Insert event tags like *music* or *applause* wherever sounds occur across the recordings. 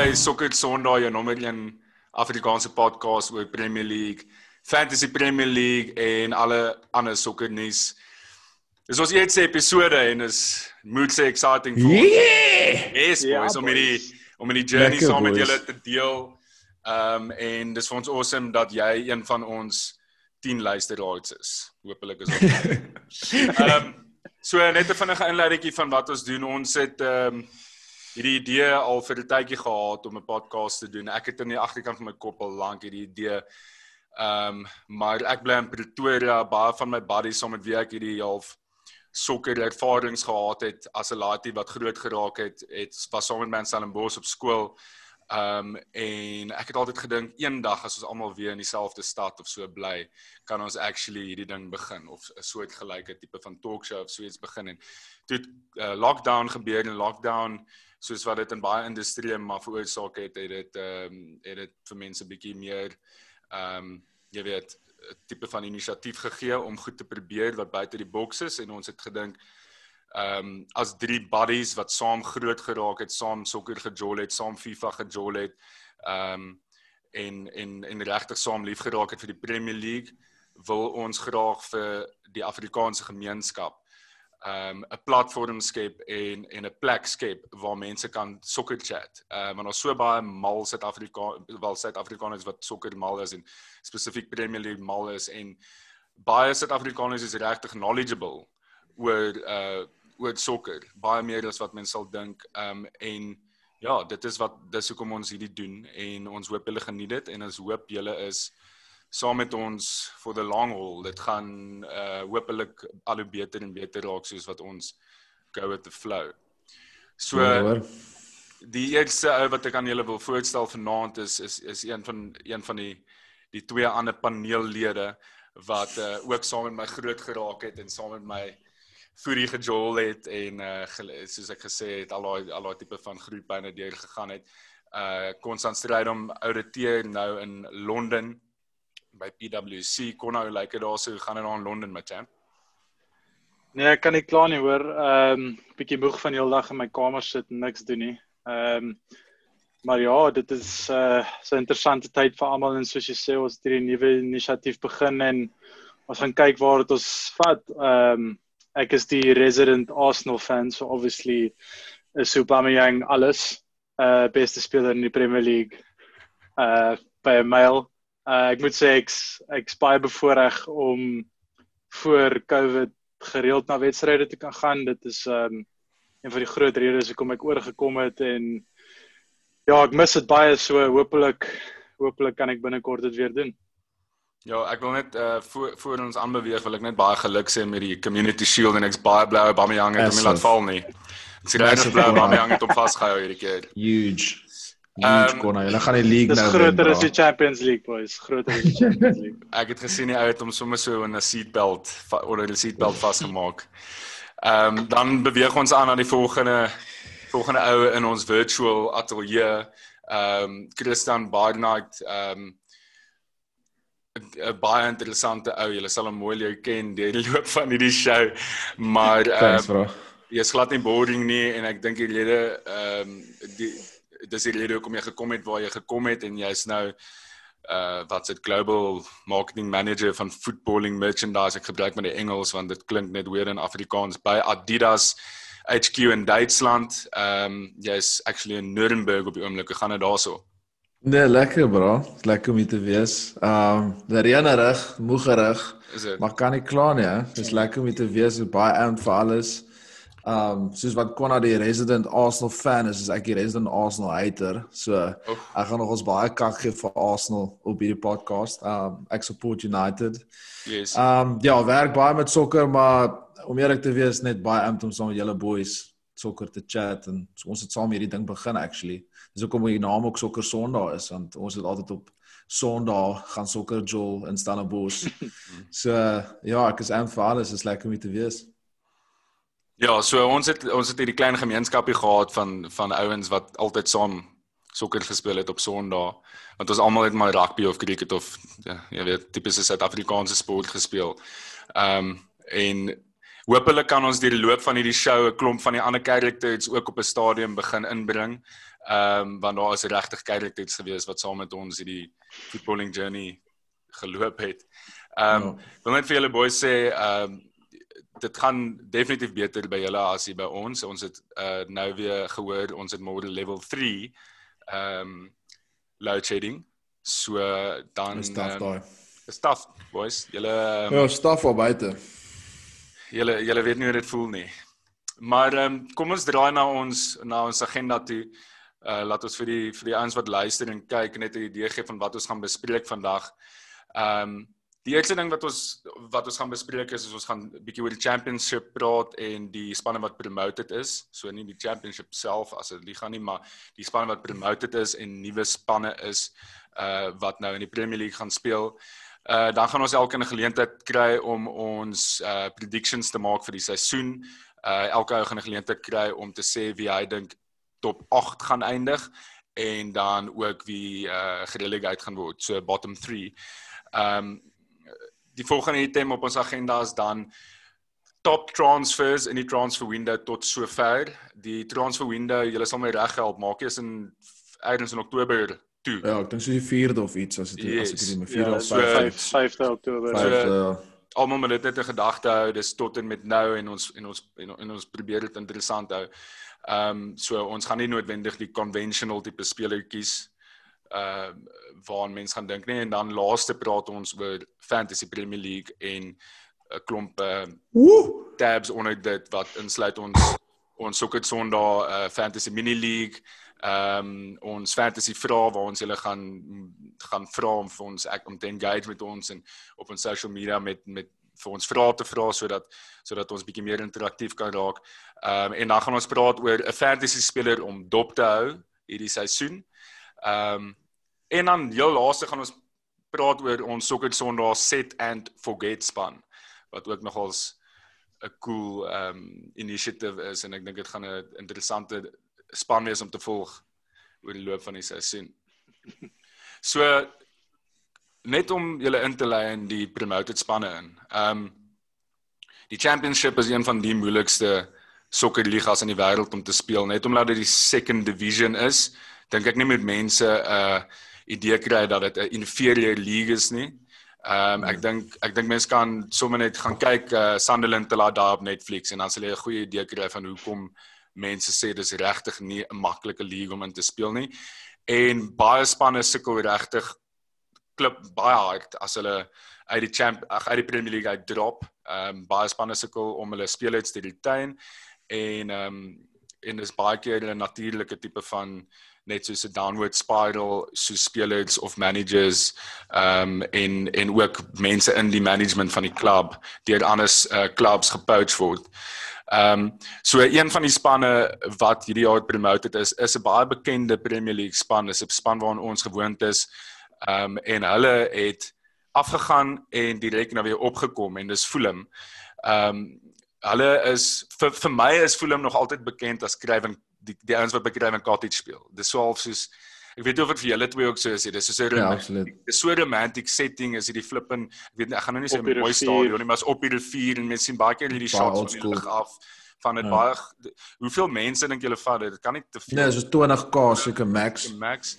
by Sokker Sondag, jou nommer 1 Afrikaanse podcast oor Premier League, Fantasy Premier League en alle ander sokkernuus. Dis ons eerste episode en is moet sê exciting vir ons. Yeah! Yes, boys, yeah, om hierdie om hierdie journey saam met julle te deel. Ehm um, en dis vir ons awesome dat jy een van ons 10 luisteraars is. Hoopelik is ons. Ehm *laughs* um, so net 'n vinnige inleidingkie van wat ons doen. Ons het ehm um, hierdie idee al vir 'n tydjie gehad om 'n podcast te doen. Ek het in die agterkant van my kop al lank hierdie idee. Ehm um, maar ek bly in Pretoria, baie van my buddies saam met wie ek hierdie half sokker ervarings gehad het as 'n laatie wat groot geraak het, het was saam met my in Stellenbosch op skool. Ehm um, en ek het altyd gedink eendag as ons almal weer in dieselfde stad of so bly, kan ons actually hierdie ding begin of 'n soort gelyke tipe van talkshow of so iets begin en toe uh, lockdown gebeur en lockdown soos wat dit in baie industrieë maar veroorsaak het, het dit ehm um, het dit vir mense bietjie meer ehm um, jy weet tipe van inisiatief gegee om goed te probeer wat buite die boks is. En ons het gedink ehm um, as drie buddies wat saam groot geraak het, saam sokker gejol het, saam FIFA gejol het, ehm um, en en en regtig saam lief geraak het vir die Premier League, wil ons graag vir die Afrikaanse gemeenskap um 'n platform skep en en 'n plek skep waar mense kan sokker chat. Ehm uh, want daar's so baie mal Suid-Afrika wel Suid-Afrikaners wat sokker mal is en spesifiek Premier League mal is en baie Suid-Afrikaners is regtig knowledgeable oor uh oor sokker, baie meer as wat mense sal dink. Um en ja, dit is wat dis hoekom ons hierdie doen en ons hoop julle geniet dit en ons hoop julle is saam met ons for the long haul. Dit gaan uh hopelik al hoe beter en beter raak soos wat ons go with the flow. So ja, die eerste ou wat ek aan julle wil voorstel vanaand is is is een van een van die die twee ander paneellede wat uh ook saam met my groot geraak het en saam met my voerie gejol het en uh soos ek gesê het al daai al daai tipe van groepyne deur gegaan het. Uh konstant stryd om ouditeur nou in Londen by PwC kon nou lyk dit daarso gaan dit daar in Londen met champ. Nee, ek kan nie kla nie hoor. Ehm um, bietjie moeg van die hele dag in my kamer sit en niks doen nie. Ehm um, maar ja, dit is uh so 'n interessante tyd vir almal en soos jy sê ons het hierdie nuwe inisiatief begin en ons gaan kyk waar dit ons vat. Ehm um, ek is die resident Arsenal fan, so obviously is Aubameyang alles. Uh beste speler in die Premier League. Uh by 'n mile Uh, ek moet sê ek ek's baie bevoorreg om voor Covid gereeld na wedstryde te kan gaan. Dit is um een van die groot redes hoekom ek oorgekom het en ja, ek mis dit baie so hopelik hopelik kan ek binnekort dit weer doen. Ja, ek wil net uh voor voor ons aanbeweeg wil ek net baie geluk sê met die Community Shield en ek's baie bly op Aubameyang het hom laat val nie. Ek sê regtig bly op Aubameyang het hom vasgehou hierdie keer. Huge. Huge um, corner. Hulle gaan die league nou wen. Dis groter as die Champions League boys, groter as die Champions League. ek het gesien die ou het hom sommer so in 'n seatbelt onder die seatbelt vasgemaak. Ehm um, dan beweeg ons aan na die volgende volgende ou in ons virtual ateljee. Ehm um, Christian Barnard ehm um, 'n baie interessante ou. Julle sal hom mooi leer ken deur die loop van hierdie show. Maar ehm um, jy's glad nie boring nie en ek dink die lede ehm um, die dis die rede hoekom jy gekom het waar jy gekom het en jy's nou uh wat's dit global marketing manager van footballing merchandise ek gebruik maar die Engels want dit klink net weer in Afrikaans by Adidas HQ in Duitsland. Ehm um, jy's actually in Nuremberg op die oomblik. Hoe gaan dit daarso? Nee, lekker bro. Lekker om hier te wees. Ehm um, reënerig, moegerig. Maar kan nie kla nie. Dis lekker om hier te wees. Baie aan vir alles. Um soos wat Konna die resident Arsenal fan is, is ek die resident Arsenal hater. So oh. ek gaan nog ons baie kak gee vir Arsenal op hierdie podcast. Um ek support United. Yes. Um ja, werk baie met sokker, maar om eerlik te wees net baie amped om saam met julle boys sokker te chat en so ons het saam hierdie ding begin actually. Dis hoekom die naam ook sokker Sondag is want ons het altyd op Sondag gaan sokker jol in Stellenbosch. *laughs* so ja, ek is amped vir alles, is lekker om te wees. Ja, so ons het ons het hierdie klein gemeenskapie gehad van van ouens wat altyd saam sokker gespeel het op Sondag. Want ons almal het maar rugby of cricket of ja, jy weet tipiese Suid-Afrikaanse sport gespeel. Ehm um, en hopelik kan ons deur die loop van hierdie show 'n klomp van die ander characters ook op 'n stadium begin inbring. Ehm um, want daar is regtig characters gewees wat saam met ons hierdie footballing journey geloop het. Ehm um, ja. wil net vir julle boys sê ehm um, dit gaan definitief beter by julle as by ons. Ons het uh, nou weer gehoor ons het môre level 3 ehm um, load shedding. So dan staf ehm, daai. Um, staf boys, julle um, Ja, staf op buite. Julle julle weet nie hoe dit voel nie. Maar ehm um, kom ons draai na ons na ons agenda toe. Uh laat ons vir die vir die ouens wat luister en kyk net 'n idee gee van wat ons gaan bespreek vandag. Ehm um, die eerste ding wat ons wat ons gaan bespreek is, is ons gaan 'n bietjie oor die championship praat en die spanne wat promoted is. So nie die championship self as 'n liga nie, maar die spanne wat promoted is en nuwe spanne is uh wat nou in die Premier League gaan speel. Uh dan gaan ons elke 'n geleentheid kry om ons uh predictions te maak vir die seisoen. Uh elke ou gaan 'n geleentheid kry om te sê wie hy dink top 8 gaan eindig en dan ook wie uh gerelegate gaan word, so bottom 3. Um die volgende item op ons agenda is dan top transfers in die transfer window tot sover. Die transfer window, julle sal my reg help, maak eers in eers in Oktober toe. Ja, ek dink so die 4de of iets as dit yes. as ek dit met 4 of 5 5de Oktober. So, almal moet dit net 'n gedagte hou, dis tot en met nou en ons en ons en, en ons probeer dit interessant hou. Ehm um, so ons gaan nie noodwendig die conventional tipe spelertjies uh waar mense gaan dink nie en dan laaste praat ons oor Fantasy Premier League en 'n klomp uh tabs onder dit wat insluit ons ons sokker Sondag uh Fantasy Mini League ehm um, ons fantasy vra waar ons julle gaan gaan vra om vir ons ek om te engage met ons en op ons social media met met vir ons vrae te vra sodat sodat ons bietjie meer interaktief kan raak. Ehm um, en dan gaan ons praat oor 'n fantasy speler om dop te hou hierdie seisoen. Ehm um, en dan heel laaste gaan ons praat oor ons Soccer Sondag set and forget span wat ook nogals 'n cool ehm um, initiative is en ek dink dit gaan 'n interessante span wees om te volg oor die loop van die seisoen. So net om julle in te lei in die promoted spanne in. Ehm um, die championship is een van die moeilikste sokkerligas in die wêreld om te speel net omdat dit die second division is. Dink ek nie met mense 'n uh, idee kry dat dit 'n inferior league is nie. Ehm um, ek dink ek dink mense kan sommer net gaan kyk uh, Sunderland te laat daar op Netflix en dan sal jy 'n goeie idee kry van hoekom mense sê dis regtig nie 'n maklike league om in te speel nie. En baie spanne sukkel regtig klip baie hard as hulle uit die champ ag uit die Premier League uit drop. Ehm um, baie spanne sukkel om hulle speelheids te retain en ehm um, en dis baie keer 'n natuurlike tipe van net soos 'n downward spiral so spelers of managers ehm um, en en ook mense in die management van die klub deur ander uh, clubs gepoach word. Ehm um, so een van die spanne wat hierdie jaar promoted is is 'n baie bekende Premier League span, is 'n span waarna ons gewoond is. Ehm um, en hulle het afgegaan en direk nou weer opgekom en dis Fulham. Ehm um, hulle is vir vir my is Fulham nog altyd bekend as Craven die die ouens wat by Craven Cottage speel. Dis so half soos ek weet nie of dit vir julle twee ook so is nie. Dis so 'n ja, dis so 'n romantic setting is hierdie flippin ek weet nie ek gaan nou nie sê 'n mooi stadion nie, maar is op die rivier en mense sien baie keer hierdie shots van die lug af van dit ja. baie hoeveel mense dink julle vat dit kan nie te veel Nee, so 20k seker max. Max.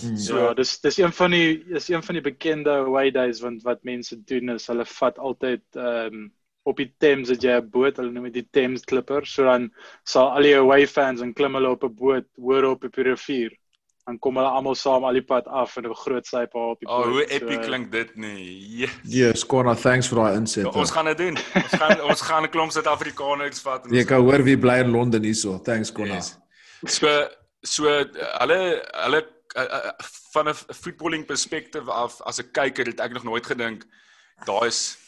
Hmm. So ja, dis dis een van die is een van die bekende away days want wat mense doen is hulle vat altyd ehm um, op die Thames het jy 'n boot, hulle noem dit die Thames Clipper, so dan sal al die away fans en klim hulle op 'n boot hoor op die rivier dan kom hulle almal saam al die pad af in 'n groot syp op die boot. Oh, hoe epic so, klink dit nie. Ja, yes, Konna, thanks vir daai inset. Ja, ons gaan dit doen. Ons gaan *laughs* ons gaan 'n klomp Suid-Afrikaners vat en Jy kan hoor wie bly in Londen hierso. Thanks Konna. Yes. So so hulle hulle uh, van 'n footballing perspektief af as 'n kyker het ek nog nooit gedink daar is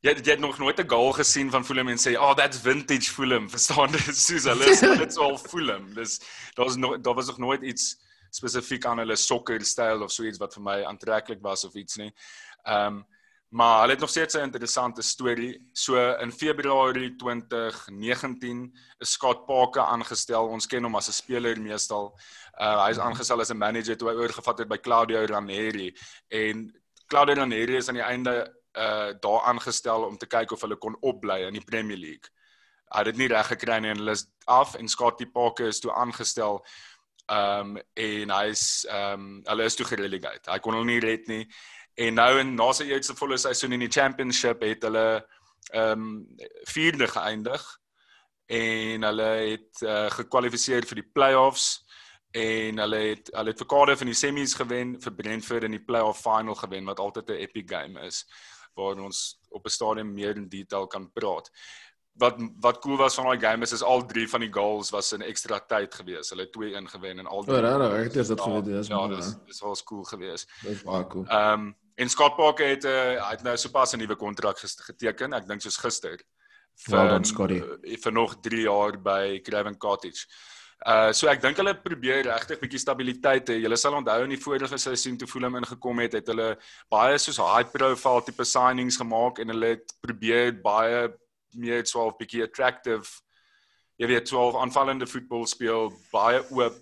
Jy jy het nog nooit 'n goal gesien van Fulham en sê, "Oh, that's vintage Fulham." *laughs* Verstaan jy? Soos hulle is dit so al Fulham. Dis daar's nog daar was nog nooit iets spesifiek aan hulle sokker styl of so iets wat vir my aantreklik was of iets nie. Ehm um, maar hulle het nog steeds 'n interessante storie. So in Februarie 2019 is Scott Parker aangestel. Ons ken hom as 'n speler meestal. Uh hy is aangestel as 'n manager toe hy oorgevat het by Claudio Ranieri en Claudio Ranieri is aan die einde uh daar aangestel om te kyk of hulle kon opbly in die Premier League. Hy het dit nie reg gekry nie en hulle is af en Scott Parker is toe aangestel Ehm um, en hy's ehm um, hulle is toe gerelegate. Hy kon hulle nie red nie. En nou in na sy eerste volle seisoen in die championship het hulle ehm um, vierde geëindig en hulle het uh, gekwalifiseer vir die play-offs en hulle het hulle het vir Cardiff in die semis gewen vir Brentford in die play-off final gewen wat altyd 'n epic game is waar ons op 'n stadium meer in detail kan praat. Wat wat cool was van daai game is is al drie van die goals was in ekstra tyd gewees. Hulle het 2-1 gewen en al drie. Ja, regtig, ek het dit geweet. Dis ja, dis dis was cool geweest. Dis baie cool. Ehm um, en Scott Parker het uh, hy het nou sopas 'n nuwe kontrak geteken, ek dink soos gister. Vir well done, Scotty. Uh, vir nog 3 jaar by Craven Cottage. Uh so ek dink hulle probeer regtig bietjie stabiliteit hê. Julle sal onthou in die vorige seisoen toe Fulham ingekom het, het hulle baie soos high profile tipe signings gemaak en hulle het probeer baie meer 12 bietjie attractive. Jy weet 12 aanvallende voetbal speel, baie oop.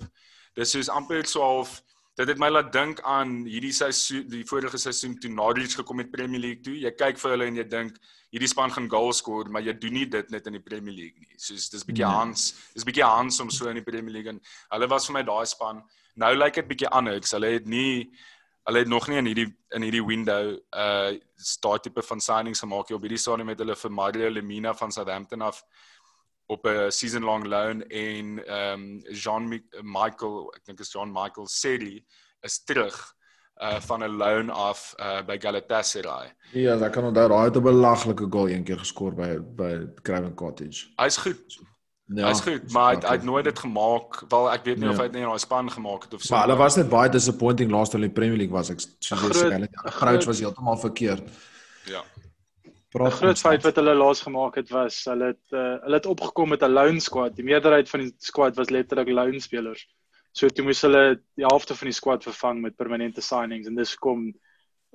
Dis is amper 12 dit het my laat dink aan hierdie seisoen die vorige seisoen toe Norwich gekom het Premier League toe. Jy kyk vir hulle en jy dink hierdie span gaan goals skoor, maar jy doen nie dit net in die Premier League nie. Soos dis bietjie nee. Hans, dis bietjie Hans om so in die Premier League en hulle was vir my daai span. Nou lyk like dit bietjie anders. Hulle het nie hulle het nog nie in hierdie in hierdie window uh start tipe van signings gemaak nie. Op hierdie stadium het hulle vir Mario Lemina van Southampton af op 'n season long loan en ehm um, Jean Michael, ek dink is John Michael Sedi is terug uh van 'n loan af uh by Galatasaray. Ja, daar kan onthou daai het 'n belaglike goal eendag geskoor by by Craven Cottage. Hy's goed. Ja, hy's goed, maar hy het nooit dit gemaak. Wel ek weet nie ja. of hy dit nie in daai span gemaak het of so. Maar hulle was net baie disappointing laaste in die Premier League was ek sê, hulle approach was heeltemal verkeerd. Ja. Die groot feit wat hulle laas gemaak het was hulle het uh, hulle het opgekom met 'n loan squad. Die meerderheid van die squad was letterlik loan spelers. So toe moes hulle die helfte van die squad vervang met permanente signings en dis kom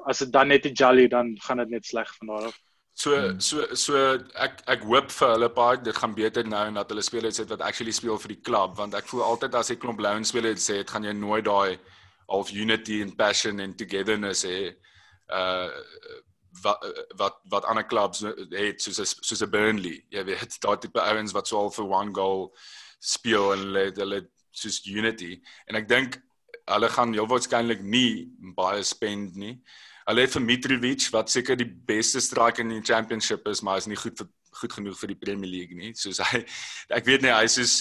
as dit dan net die jolly dan gaan dit net sleg van daar af. So so so ek ek hoop vir hulle paar dit gaan beter nou en dat hulle spelers het wat actually speel vir die klub want ek voel altyd as ek klomp loan spelers sê dit gaan jy nooit daai half unity and passion and togetherness hê. Uh wat wat wat ander klubs het soos soos 'n Burnley. Jy weet, daai tipe ouens wat so al vir one goal speel en hulle hulle soos unity en ek dink hulle gaan heel waarskynlik nie baie spend nie. Hulle het vir Mitrovic wat seker die beste striker in die championship is, maar is nie goed vir, goed genoeg vir die Premier League nie. Soos hy ek weet nie hy is soos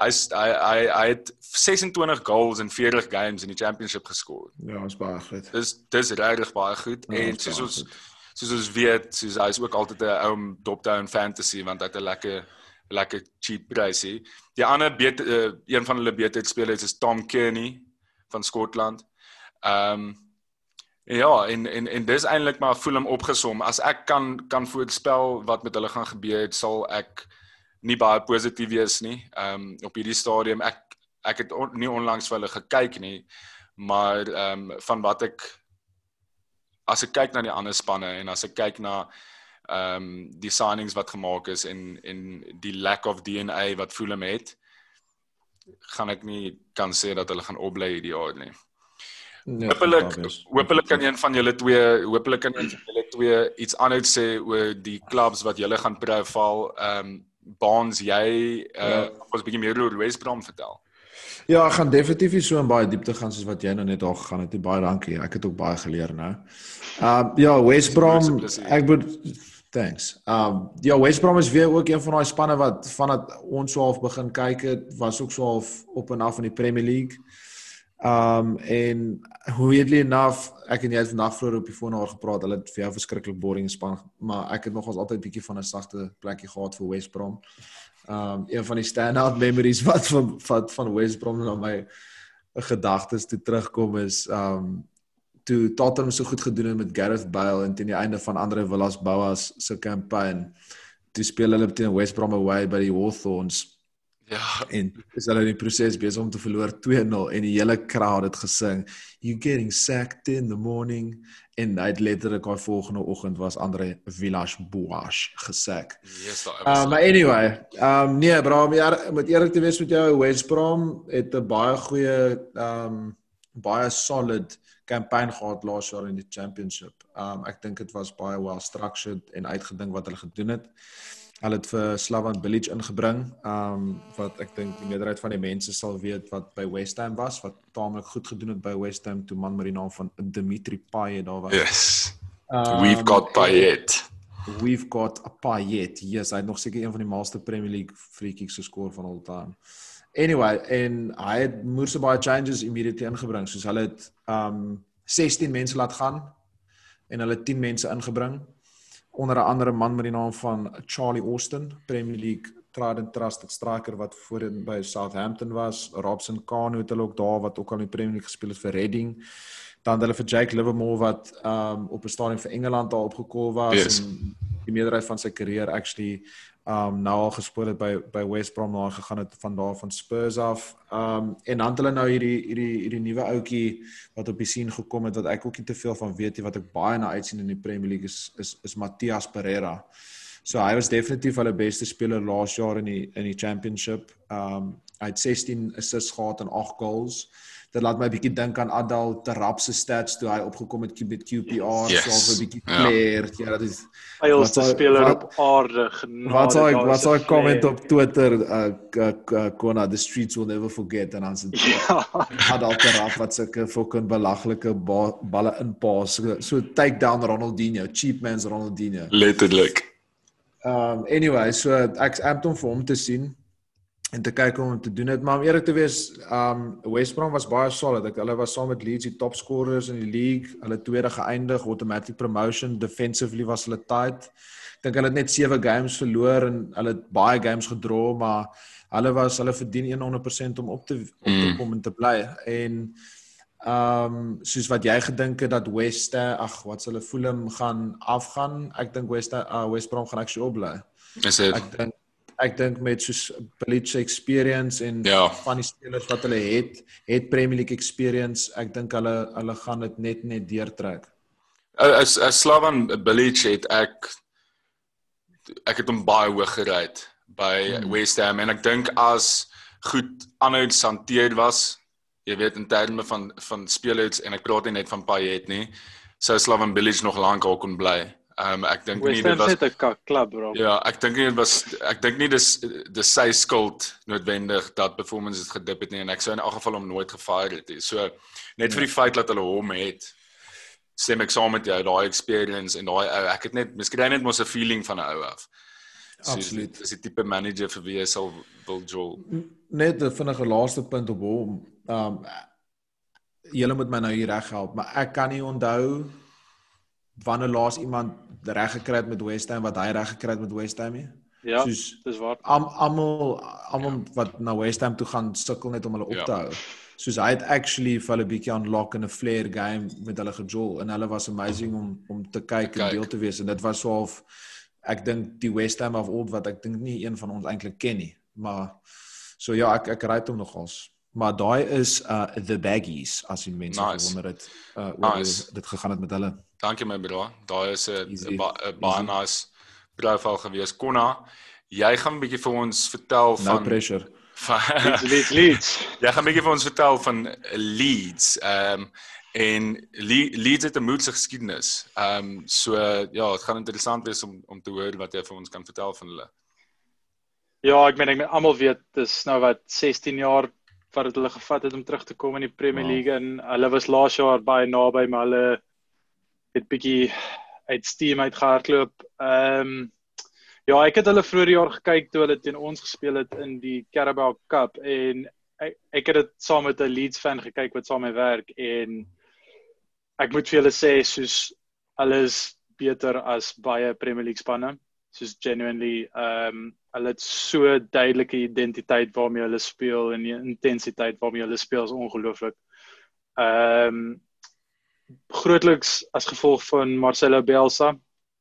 hy's hy hy hy het 26 goals in 40 games in die championship geskoor. Ja, is baie goed. Dis dis regtig baie goed ja, en soos ons soos ons weet, soos hy's ook altyd 'n ou um, top-down fantasy want hy het 'n lekker lekker cheap prysie. Die ander beter uh, een van hulle beter spelers is Tom Kearney van Skotland. Ehm um, ja, en en en dis eintlik maar voel hom opgesom. As ek kan kan voorspel wat met hulle gaan gebeur, sal ek nie baie positief wees nie. Ehm um, op hierdie stadium ek ek het on, nie onlangs vir hulle gekyk nie, maar ehm um, van wat ek as ek kyk na die ander spanne en as ek kyk na ehm um, die signings wat gemaak is en en die lack of DNA wat Fulham het, gaan ek nie kan sê dat hulle gaan opbly hierdie jaar nie. Nee, hoopelik hoopelik kan een van julle twee hoopelik kan een van julle twee iets anders sê oor die clubs wat julle gaan profile ehm um, Baans jy uh ja. ons 'n bietjie meer oor West Brom vertel. Ja, ek gaan definitief nie so in baie diepte gaan soos wat jy nou net al gegaan het. Baie dankie. Ek het ook baie geleer nou. Uh ja, West Brom ek moet thanks. Um ja, West Brom is weer ook een van daai spanne wat vandat ons so half begin kyk het, was ook so half op en af in die Premier League. Um en weirdly enough, ek en jy het vandag vroeër op die foon oor gepraat. Hulle het vir jou verskriklik boring span, maar ek het nogals altyd bietjie van 'n sagte plekkie gehad vir West Brom. Um een van die standout memories wat van van van West Brom na my gedagtes toe terugkom is um toe Tottenham so goed gedoen het met Gareth Bale en teen die einde van Andre Villas-Boas se campaign. Toe speel hulle teen West Brom away by die Hawthorns Ja, en is hulle in die proses besig om te verloor 2-0 en die hele crowd het gesing you getting sacked in the morning en hy het letterlik daai volgende oggend was Andre Villas Boas gesak. Yes, daai. Uh, maar anyway, um nee, bro, maar met eerlik te wees met jou West Brom het 'n baie goeie um baie solid campaign gehad laas jaar in die championship. Um ek dink dit was baie well structured en uitgedink wat hulle gedoen het. Hulle het vir Slavan Bilic ingebring, um wat ek dink die meerderheid van die mense sal weet wat by West Ham was, wat taamlik goed gedoen het by West Ham toe man met die naam van Dimitri Payet daar was. Yes. Um, We've got Payet. We've got a Payet. Yes, hy het nog seker een van die maalste Premier League free kicks geskor van al time. Anyway, en hy het moerse baie changes immediately ingebring, soos hulle het um 16 mense laat gaan en hulle 10 mense ingebring onder 'n andere man met die naam van Charlie Austin, Premier League Trident Trusted striker wat voorheen by Southampton was, Robson Kanu het hulle ook daar wat ook al in die Premier League gespeel het vir Reading. Dan hulle vir Jake Livermore wat um op 'n stadium vir Engeland daar opgekol was yes. en die meerderheid van sy karier actually um nou al gespeel het by by West Brom na gegaan het van daar van Spurs af. Um en dan het hulle nou hierdie hierdie hierdie nuwe ouetjie wat op die scene gekom het wat ek ook nie te veel van weet nie wat ek baie na uitsien in die Premier League is is is Matthias Pereira. So hy was definitief hulle beste speler laas jaar in die in die championship. Um hy het 16 assists gehad en 8 goals dit laat my bietjie dink aan Adal Terap se stats toe hy opgekom het met QPR yes. so 'n bietjie kleer. Ja. ja, dit is hy is 'n speler op aarde genade. Wat sou ek wat sou ek comment op Twitter uh, uh, uh Kona the streets will never forget en ons ja. Adal Terap wat sulke fucking belaglike ba balle inpas so, so take down Ronaldinho, cheap man's Ronaldinho. Letterlik. Um anyway, so ek ek het hom vir hom te sien en te kyk hoe om te doen dit maar om eerlik te wees um West Brom was baie solid ek hulle was saam met Leeds die top scorers in die league. Hulle tweede geëindig automatic promotion. Defensively was hulle tight. Ek dink hulle het net 7 games verloor en hulle het baie games gedra maar hulle was hulle verdien 100% om op te op te mm. kom en te bly. En um soos wat jy gedink het dat West ag wat hulle Fulham gaan afgaan ek dink West uh, West Brom gaan actually opbly. Is dit ek dink ek dink met soos Bleach experience en ja. van die spelers wat hulle het, het Premier League experience, ek dink hulle hulle gaan dit net net deurtrek. As as Slavan Bleach het ek ek het hom baie hoog gerat by hmm. West Ham en ek dink as goed aanhouds hanteer was, jy weet in terme van van spelers en ek praat nie net van Payet nie, sou Slavan Bleach nog lank al kon bly. Ehm um, ek dink nie dit was net 'n klub bro. Ja, ek dink nie dit was ek dink nie dis dis sy skuld noodwendig dat performance het gedip het nie en ek sou in elk geval hom nooit gefire het nie. So net vir die ja. feit dat hulle hom het stem ek saam met jou daai experience en daai ou ek het net miskien net mos 'n feeling van 'n ou af. So, Absoluut. Dis die tipe manager vir wie jy sal wil Joel. Net 'n vinnige laaste punt op hom. Ehm um, julle moet my nou hier reg help, maar ek kan nie onthou wanneer laas iemand reg gekry het met West Ham wat hy reg gekry het met West Ham nie. Ja. Soos dis waar. Almal almal ja. wat na West Ham toe gaan sukkel net om hulle op ja. te hou. Soos hy het actually vir hulle bietjie unlock in 'n flair game met hulle gejol en hulle was amazing om om te kyk, kyk. en deel te wees en dit was so half ek dink die West Ham of old wat ek dink nie een van ons eintlik ken nie. Maar so ja, ek ek ry hom nogals. Maar daai is uh the baggies as in mense nice. wonder dit uh oor nice. dit gegaan het met hulle. Dankie my bro. Daai is 'n baie nice profiel gewees. Konna, jy gaan 'n bietjie vir ons vertel van No pressure. Van *laughs* Leeds Leeds. jy gaan 'n bietjie vir ons vertel van Leeds. Ehm um, en Leeds het 'n moeilike geskiedenis. Ehm um, so ja, dit gaan interessant wees om om te hoor wat jy vir ons kan vertel van hulle. Ja, ek meen ek almal weet dis nou wat 16 jaar wat het hulle gevat het om terug te kom in die Premier League wow. en hulle was laas jaar baie naby maar hulle het bietjie uit steam uitgehardloop. Ehm um, ja, ek het hulle vroeër jaar gekyk toe hulle teen ons gespeel het in die Carabao Cup en ek ek het dit saam met 'n Leeds fan gekyk wat saam met my werk en ek moet vir julle sê soos hulle is beter as baie Premier League spanne. Soos genuinely ehm um, hulle het so duidelike identiteit waarmee hulle speel en die intensiteit waarmee hulle speel is ongelooflik. Ehm um, grootliks as gevolg van Marcelo Bielsa.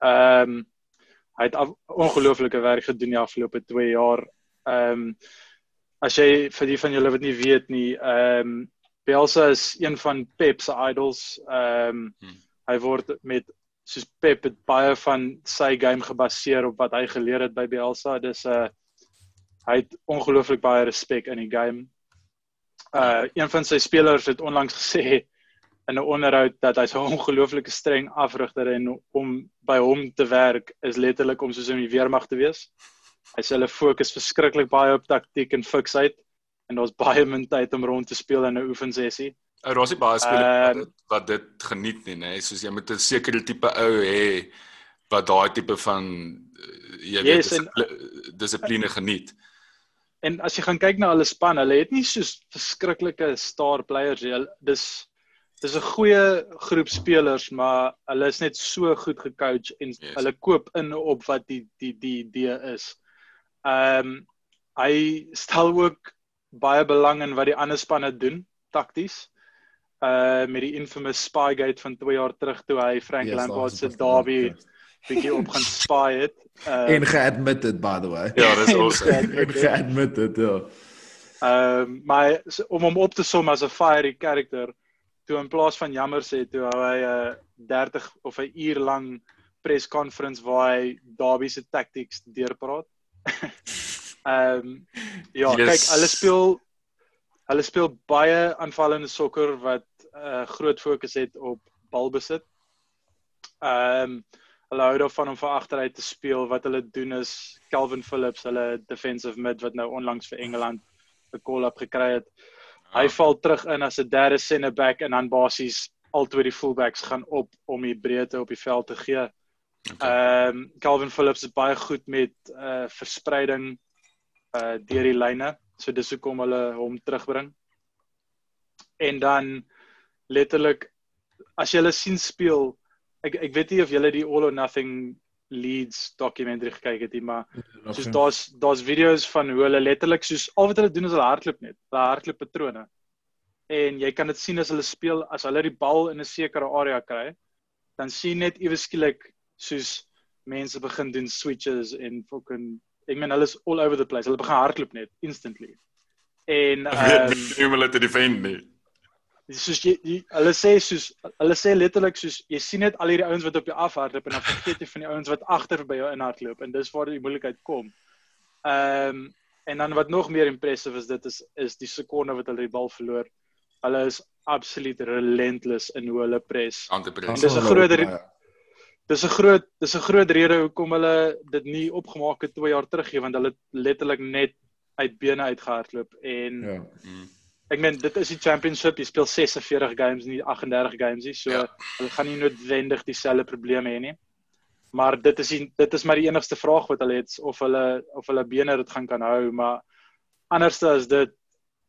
Ehm um, hy het ongelooflike werk gedoen die afgelope 2 jaar. Ehm um, as jy vir die van julle wat nie weet nie, ehm um, Bielsa is een van Pep se idols. Ehm um, hmm. hy word met soos Pep het baie van sy game gebaseer op wat hy geleer het by Bielsa. Dis 'n uh, hy het ongelooflik baie respek in die game. Uh een van sy spelers het onlangs gesê in 'n onderhoud dat hy's 'n ongelooflike streng afrigter en om by hom te werk is letterlik om soos in die weermag te wees. Hy sê hulle fokus verskriklik baie op taktiek en fiksheid en daar's baie min tyd om rond te speel in 'n oefensessie. Ou daar's nie baie spelers uh, wat, dit geniet nie, nê, soos jy moet 'n sekere tipe ou hê wat daai tipe van uh, jy yes, weet dissipline geniet. En as jy gaan kyk na hulle span, hulle het nie so verskriklike star players nie. Dis dis 'n goeie groep spelers, maar hulle is net so goed gecoach en yes. hulle koop in op wat die die die idee is. Ehm um, hy stel ook baie belang in wat die ander spanne doen takties. Uh met die infamous Spygate van 2 jaar terug toe hy Frank yes, Lampard se derby bietjie op gaan spy het. Uh, en geadmitted by the way. Ja, dis awesome. geadmitted, ja. Ehm uh, maar om hom op te som as 'n fiery character toe in plaas van jammer sê toe hy 'n uh, 30 of 'n uur lang press conference waar hy Derby se tactics deurpraat. *laughs* Ehm um, ja, yes. kyk, hulle speel hulle speel baie aanvallende sokker wat 'n uh, groot fokus het op balbesit. Ehm um, hulle hou daarvan om van agteruit te speel. Wat hulle doen is Calvin Phillips, hulle defensive mid wat nou onlangs vir Engeland 'n call-up gekry het. Hy ja. val terug in as 'n derde center back en dan basies altyd die fullbacks gaan op om die breedte op die veld te gee. Ehm okay. um, Calvin Phillips is baie goed met uh verspreiding uh deur die lyne. So dis hoekom hulle hom terugbring. En dan letterlik as jy hulle sien speel ek ek weet nie of julle die All or Nothing Leads dokumentary gekyk het nie, maar ja, soos daar's daar's video's van hoe hulle letterlik soos al wat hulle doen is hulle hardloop net, hulle hardloop patrone. En jy kan dit sien as hulle speel as hulle die bal in 'n sekere area kry, dan sien net ewe skielik soos mense begin doen switches en fucking ek meen hulle is all over the place. Hulle begin hardloop net instantly. En ehm *laughs* um, hulle te defend nie soos jy, jy hulle sê soos hulle sê letterlik soos jy sien net al hierdie ouens wat op jou afhardloop en dan vergeet jy van die ouens wat agter by jou inhardloop en dis waar die moeilikheid kom. Ehm um, en dan wat nog meer impressive is dit is is die sekonde wat hulle die bal verloor. Hulle is absoluut relentless in hoe hulle pres. Dis 'n groot Dis 'n groot dis 'n groot rede hoekom hulle dit nie opgemaak het 2 jaar terug nie want hulle letterlik net uit bene uitgehardloop en ja. Mm ek meen dit is die championship jy speel 46 games nie 38 games nie so ja. hulle gaan nie noodwendig dieselfde probleme hê nie. Maar dit is die, dit is maar die enigste vraag wat hulle het of hulle of hulle bene dit gaan kan hou maar anderste is dit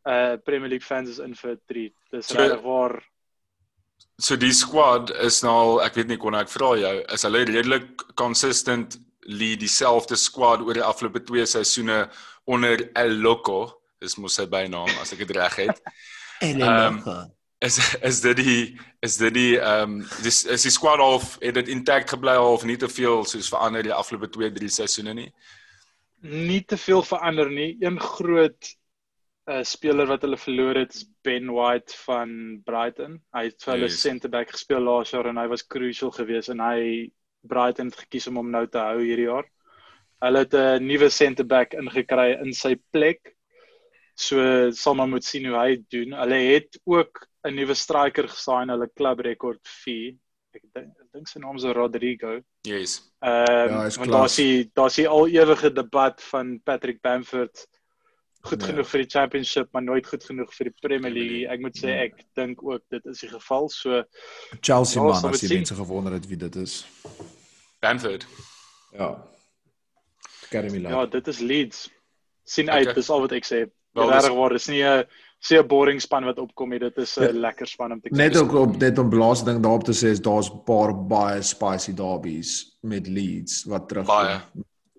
uh Premier League fans is in vir 3 dis so, regtig waar. So die squad is nou ek weet nie kon ek vra jou is hulle redelik consistent lead dieselfde squad oor die afgelope 2 seisoene onder El Loco dis mos sy bynaam as ek dit reg het. *laughs* Ehm um, is is dit die is dit die ehm um, dis is die squad of het dit intact gebly of nie te veel soos verander die afgelope 2 3 seisoene nie. Nie te veel verander nie. Een groot 'n uh, eh, speler wat hulle verloor het is Ben White van Brighton. Hy het vir hulle yes. center back gespeel laas jaar en hy was crucial geweest en hy Brighton het gekies om hom nou te hou hierdie jaar. Hulle het 'n nuwe center back ingekry in sy plek So sal maar moet sien hoe hy doen. Hulle het ook 'n nuwe striker gesign, hulle club record fee. Ek dink ek dink sy naam is Rodrigo. Yes. Ehm um, ja, daar's die daar's die al ewige debat van Patrick Bamford goed ja. genoeg vir die championship maar nooit goed genoeg vir die Premier League. Ek moet sê ja. ek dink ook dit is die geval. So Chelsea ja, man as jy mense gewonder het wie dit is. Bamford. Ja. Academy League. Ja, dit is Leeds. Sien uit, okay. dis al wat ek sê. Wel, dis reg waar, dis nie 'n se 'n boring span wat opkom nie. Dit is 'n lekker span om te kyk. Net ook op net om blaas ding daarop te sê is daar's 'n paar baie spicy derbies met Leeds wat terug baie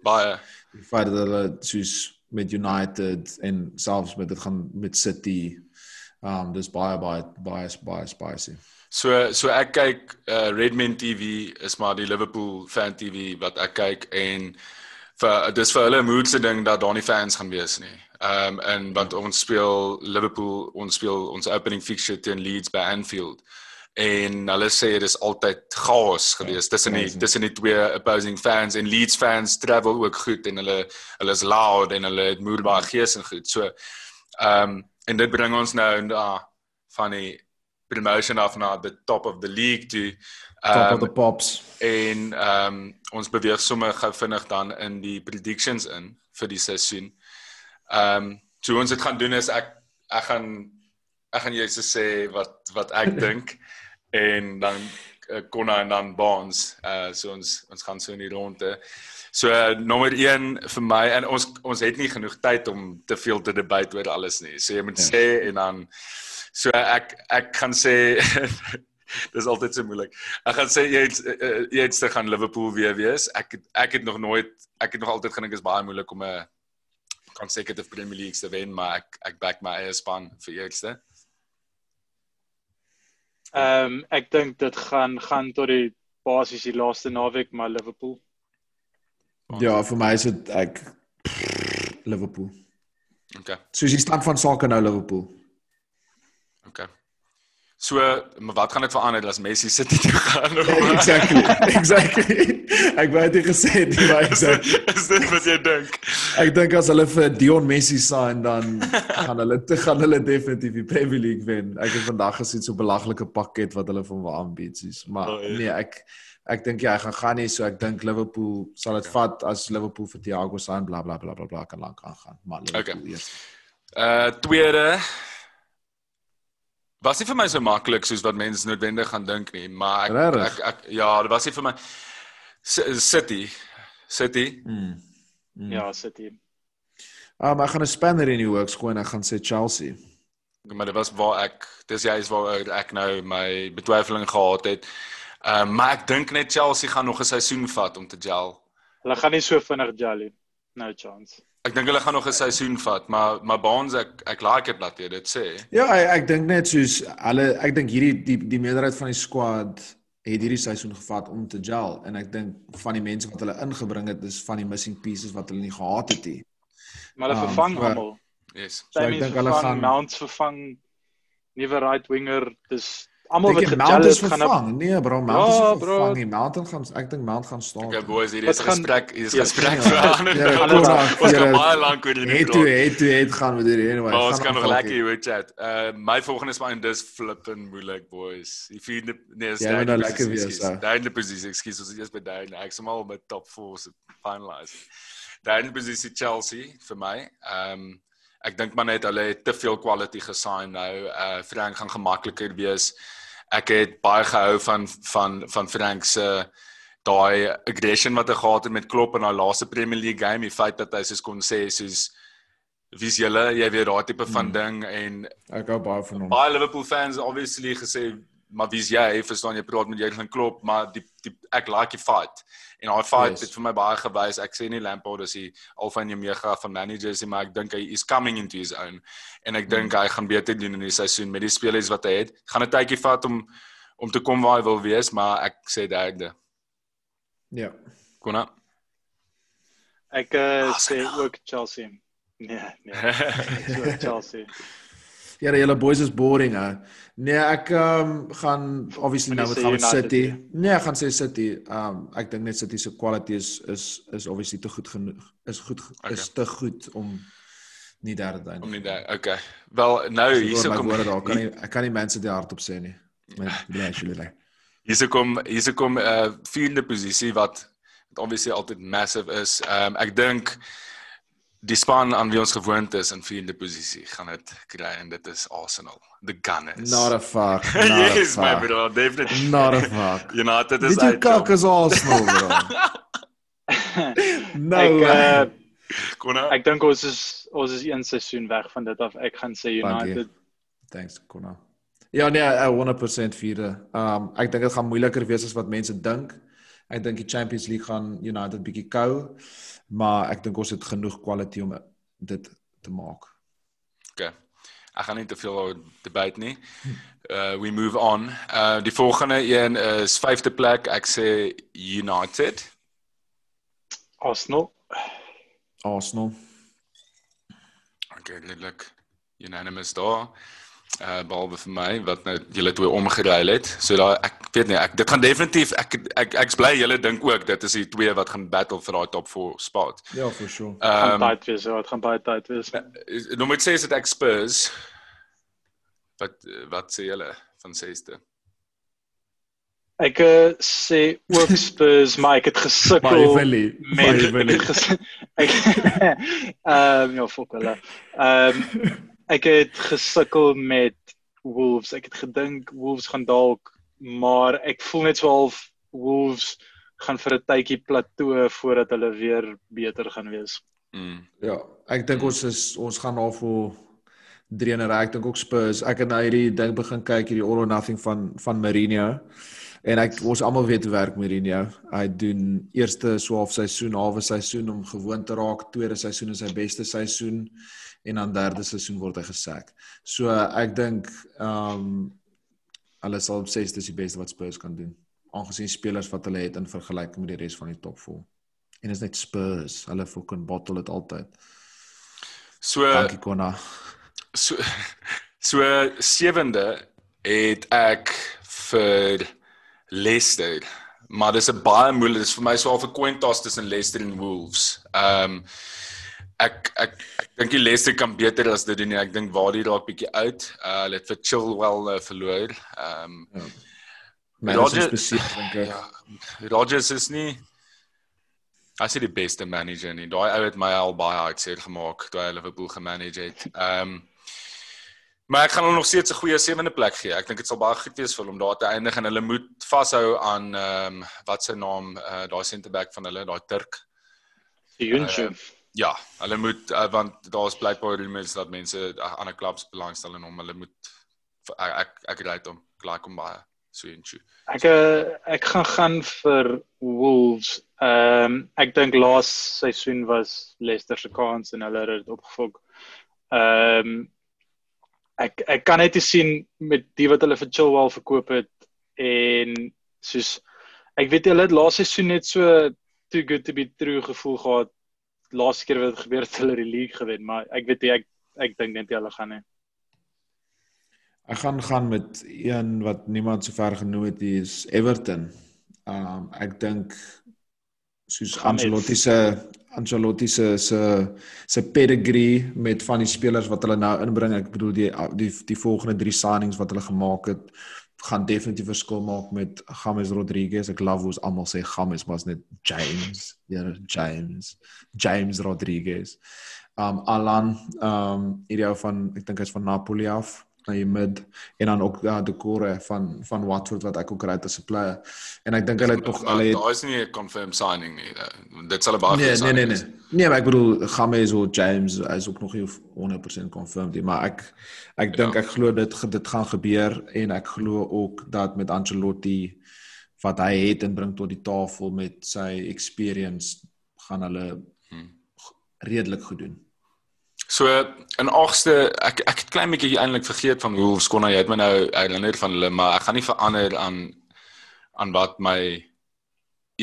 baie die feit dat hulle soos met United en selfs met dit gaan met City. Um dis baie baie baie baie spicy. So so ek kyk uh, Redmen TV is maar die Liverpool fan TV wat ek kyk en vir dis vir hulle moedse ding dat daar nie fans gaan wees nie. Ehm um, en want ons speel Liverpool, ons speel ons opening fixture teen Leeds by Anfield. En hulle sê dit is altyd chaos geweest tussen die tussen die twee opposing fans en Leeds fans travel ook goed en hulle hulle is loud en hulle het moerbare gees en goed. So ehm um, en dit bring ons nou na van die promotion af na the top of the league toe. Um, top of the ehm, pops. En ehm um, ons beweeg sommer gou vinnig dan in die predictions in vir die seisoen. Ehm um, so ons het gaan doen is ek ek gaan ek gaan jou sê wat wat ek *laughs* dink en dan uh, Konna en dan Bonds. Uh so ons ons gaan so in die ronde. So uh, nommer 1 vir my en ons ons het nie genoeg tyd om te veel te debat oor alles nie. So jy moet ja. sê en dan so ek ek gaan sê *laughs* dis altyd so moeilik. Ek gaan sê jy het uh, jy het se gaan Liverpool weer wees. Ek ek het nog nooit ek het nog altyd gedink is baie moeilik om 'n consecutive Premier League te wen, maar ek ek back my eie span vir eerste. Ehm um, ek dink dit gaan gaan tot die basies die laaste naweek maar Liverpool. Ja, vir my is dit ek Liverpool. Okay. Soos die stand van sake nou Liverpool. Okay. So, maar wat gaan dit verander as Messi sit hier toe gaan? exactly. Exactly. Ek wou dit gesê het, die wyse. Is dit wat jy dink? Ek dink as hulle vir Dion Messi sign dan gaan hulle te gaan hulle definitief die Premier League wen. Ek het vandag gesien so 'n belaglike pakket wat hulle van waar aanbied, sies. Maar oh, ja. nee, ek ek dink ja, hy gaan gaan nie so ek dink Liverpool sal dit ja. vat as Liverpool vir Thiago sign bla bla bla bla bla kan lank aangaan. Maar Liverpool okay. eers. Uh tweede was nie vir my so maklik soos wat mense noodwendig gaan dink nie, maar ek, ek, ek ek ja, dit was nie vir my City City. Mm. Mm. Ja, City. Ah, um, maar ek gaan 'n spanner in die works gooi en ek gaan sê Chelsea. Maar dit was waar ek dis jy is waar ek nou my betwyfeling gehad het. Ehm uh, maar ek dink net Chelsea gaan nog 'n seisoen vat om te gel. Hulle gaan nie so vinnig gel nie. No chance. Ek dink hulle gaan nog 'n seisoen vat, maar maar Baans ek ek like dit dat jy dit sê. Ja, ek, ek dink net soos hulle ek dink hierdie die die meerderheid van die squad het hierdie seisoen gevat om te gel en ek dink van die mense wat hulle ingebring het is van die missing pieces wat hulle nie gehad het nie. Maar hulle um, vervang almal. Yes. So ek dink hulle gaan Mounts vervang nuwe right winger, dis almal wat gejal het gaan op nee bro Mount ja, is vervang. Nie Mount gaan ek dink Mount gaan staan okay boys hier is gesprek hier is gesprek vir ander *laughs* ons gaan baie lank oor hierdie het toe het toe het gaan met hierdie anyway. Ons gaan nog lekker hier. chat uh my volgende is maar in dis flipping moeilik boys. If you nee is daai nou lekker wees daai in die posisie ekskuus ons is by daai ek sê maar met top 4 finalize. Daai in die posisie Chelsea vir my. Um ek dink maar net hulle het te veel quality gesign nou. Uh Frank gaan gemakliker wees. Ek het baie gehou van van van Frank se daai aggression wat hy gehad het met Klopp in daai laaste Premier League game, die feit dat hy soos kon sê soos wie's julle, jy weet daai tipe van hmm. ding en ek hou baie van hom. Baie Liverpool fans obviously gesê maar wie's jy? Verstaan jy praat met Jurgen Klopp, maar die die ek like die fight. En daai fight yes. het vir my baie gewys. Ek sê nie Lampard is die alfa en omega van managers nie, maar ek dink hy is coming into his own. En ek dink mm. hy gaan beter doen in die seisoen met die spelers wat hy het. Gaan 'n tydjie vat om om te kom waar hy wil wees, maar ek sê derde. Ja. Kona. Ek uh, sê ook Chelsea. Nee, nee. *laughs* Chelsea. Ja, hele boys is boring hè. Nee, ek ehm um, gaan obviously nou met gaan met City. Nee, ek gaan sê City. Ehm um, ek dink net City se quality is is is obviously te goed genoeg. Is goed okay. is te goed om nie derde te eindig. Om nie daar. Okay. Wel, nou hierso kom ek daar kan nie ek kan nie mense die hart op sê nie. Met bly actually. Hierso kom hierso kom 'n uh, vierde posisie wat wat obviously altyd massive is. Ehm um, ek dink die span aan wie ons gewoond is in vierde posisie gaan dit kry en dit is Arsenal. The gunners. Not a fuck *laughs* not yes, a fuck. my bro definitely. Not a fuck. You know that is did you cock as Arsenal bro. *laughs* *laughs* No ek, uh, ek dink ons is ons is een seisoen weg van dit af. Ek gaan sê United. Thanks Kona. Ja nee 100% vierde. Um ek dink dit gaan moeiliker wees as wat mense dink ek dink die Champions League gaan United bietjie kou maar ek dink ons het genoeg quality om dit te maak. OK. Ek gaan nie te veel debat nie. Uh we move on. Uh die volgende een is 5de plek. Ek sê United. Arsenal. Arsenal. Okay, dit lyk unanimous daar uh behalwe vir my wat nou julle twee omgeruil het. So daai ek weet nie, ek dit gaan definitief ek ek ek's bly julle dink ook dit is die twee wat gaan battle vir daai top 4 spot. Ja, for sure. Ehm baie twee so, dit gaan baie tyd wees. Nou moet sê dit ek Spurs. Wat wat sê julle van 6de. Ek uh, sê ook Spurs, *laughs* maar ek het gesukkel met *laughs* ek *laughs* ehm um, ja, fok hulle. Ehm um, ek het gesukkel met Wolves. Ek het gedink Wolves gaan dalk, maar ek voel net so half Wolves gaan vir 'n tydjie plateau voordat hulle weer beter gaan wees. Mm. Ja, ek dink ons is ons gaan na vir drie en 'n ry. Ek dink ook Spurs. Ek het nou hierdie ding begin kyk hierdie all or nothing van van Mourinho. En ek ons almal weet hoe werk Mourinho. Hy doen eerste swaaf seisoen, halwe seisoen om gewoond te raak, tweede seisoen is sy beste seisoen en dan derde seisoen word hy gesek. So ek dink ehm um, hulle sal op 6 dis die beste wat Spurs kan doen. Aangesien spelers wat hulle het in vergelyking met die res van die top 4. En is net Spurs, hulle fucking bottle dit altyd. So Dankie Konna. So so sewende het ek vir Leicester. Maar dis 'n baie moeilik, dis vir my so 'n coin toss tussen Leicester en Wolves. Ehm um, ek ek ek dink die Leicester kan beter as dit doen nie. Ek dink waar die raak bietjie uit. Uh hulle het vir Chilwell uh, verloor. Ehm um, ja. Rodgers spesifiek dink ek. Ja, Rodgers is nie as hy die beste manager nie. Daai ou het my al baie hartseer gemaak toe hy Liverpool gemanage het. Ehm um, Maar ek gaan hulle nog steeds 'n goeie sewende plek gee. Ek dink dit sal baie goed wees vir hulle om daar te eindig en hulle moet vashou aan ehm um, wat se naam uh, daai centerback van hulle, daai Turk. Junchev. Uh, ja, hulle moet uh, want daar's blykbaar rumors dat mense uh, ander klubs belangstel in hom. Hulle moet ek ek, ek ry hom klaar kom baie so Junchev. Ek uh, ek gaan gaan vir Wolves. Ehm um, ek dink laas seisoen was Leicester se kans en hulle het dit opgefok. Ehm um, ek ek kan net sien met die wat hulle vir Chilwell verkoop het en soos ek weet hulle het laaste seisoen net so too good to be true gevoel gehad laaste keer wat gebeur het hulle die league gewen maar ek weet jy ek ek dink net hulle gaan nie Ek gaan gaan met een wat niemand so ver genoem het is Everton. Um ek dink soos Ancelotti se Ancelotti se se se pedigree met van die spelers wat hulle nou inbring. Ek bedoel die die die volgende 3 signings wat hulle gemaak het gaan definitief verskil maak met James Rodriguez. Ek love hoe almal sê James was net James. Ja, James. James Rodriguez. Um Alan um hierdie ou van ek dink hy's van Napoli af na die mid en dan ook ja, die core van van Watford wat ek ook kry as 'n player. En ek dink hulle het nog hulle het Daar is nie 'n confirmed signing nie. Dit sal 'n baie nee, nee, nee, nee. Nee, maar ek bedoel James of James is ook nog nie 100% confirmed nie, maar ek ek dink ja. ek glo dit dit gaan gebeur en ek glo ook dat met Ancelotti wat hy het en bring tot die tafel met sy experience gaan hulle hmm. redelik goed doen. So in agste ek ek het klein bietjie eintlik vergeet van hoe skonna jy het my nou herinner van hulle maar ek gaan nie verander aan aan wat my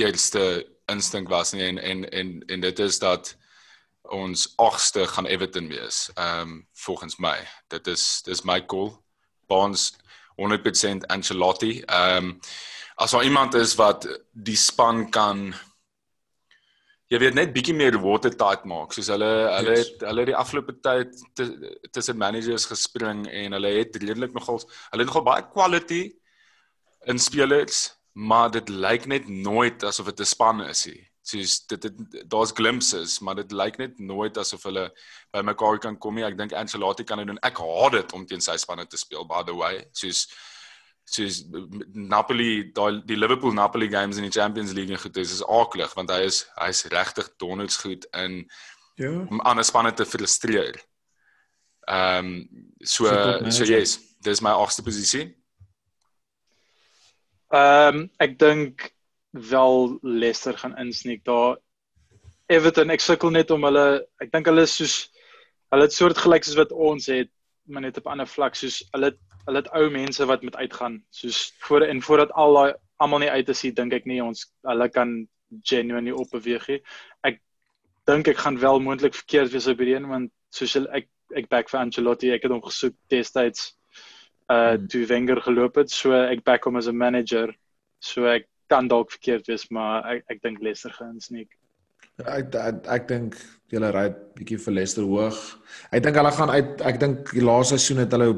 eerste instink was nie en en en en dit is dat ons agste gaan Everton wees. Ehm um, volgens my. Dit is dis my call. Bonds 100% Ancelotti. Ehm um, as daar iemand is wat die span kan jy weet net bietjie meer watertight maak. Soos hulle hulle yes. het hulle die afgelope tyd tussen managers gespring en hulle het redelik nogal hulle het nogal baie quality in spelers maar dit lyk net nooit asof dit 'n span is nie. Soos dit daar's glimpses maar dit lyk net nooit asof hulle by mekaar kan kom nie. Ek dink Ancelotti kan dit doen. Ek haat dit om teen sy spanne te speel by the way. Soos soos Napoli daai die Liverpool Napoli games in die Champions League goed is is aaklig want hy is hy's regtig donderds goed in ja om ander spanne te frustreer. Ehm um, so so yes, dis my agste posisie. Ehm um, ek dink wel Leicester gaan insneek daar. Everton ek sukkel net om hulle ek dink hulle is soos hulle het soort gelyk soos wat ons het maar net op 'n ander vlak soos hulle hulle het ou mense wat met uitgaan. Soos voor en voordat al daai almal nie uit is hier dink ek nie ons hulle kan genuinely opbeweeg nie. Ek dink ek gaan wel moontlik verkeerd wees op hierdie een want soos ek ek back vir Ancelotti ek het hom gesoek destyds uh hmm. toe Wenger geloop het so ek back hom as 'n manager. So ek kan dalk verkeerd wees maar ek ek dink Leicester gaan sneek Ek ek, ek dink hulle ry bietjie vir Leicester hoog. Ek dink hulle gaan uit ek dink die laaste seisoen het hulle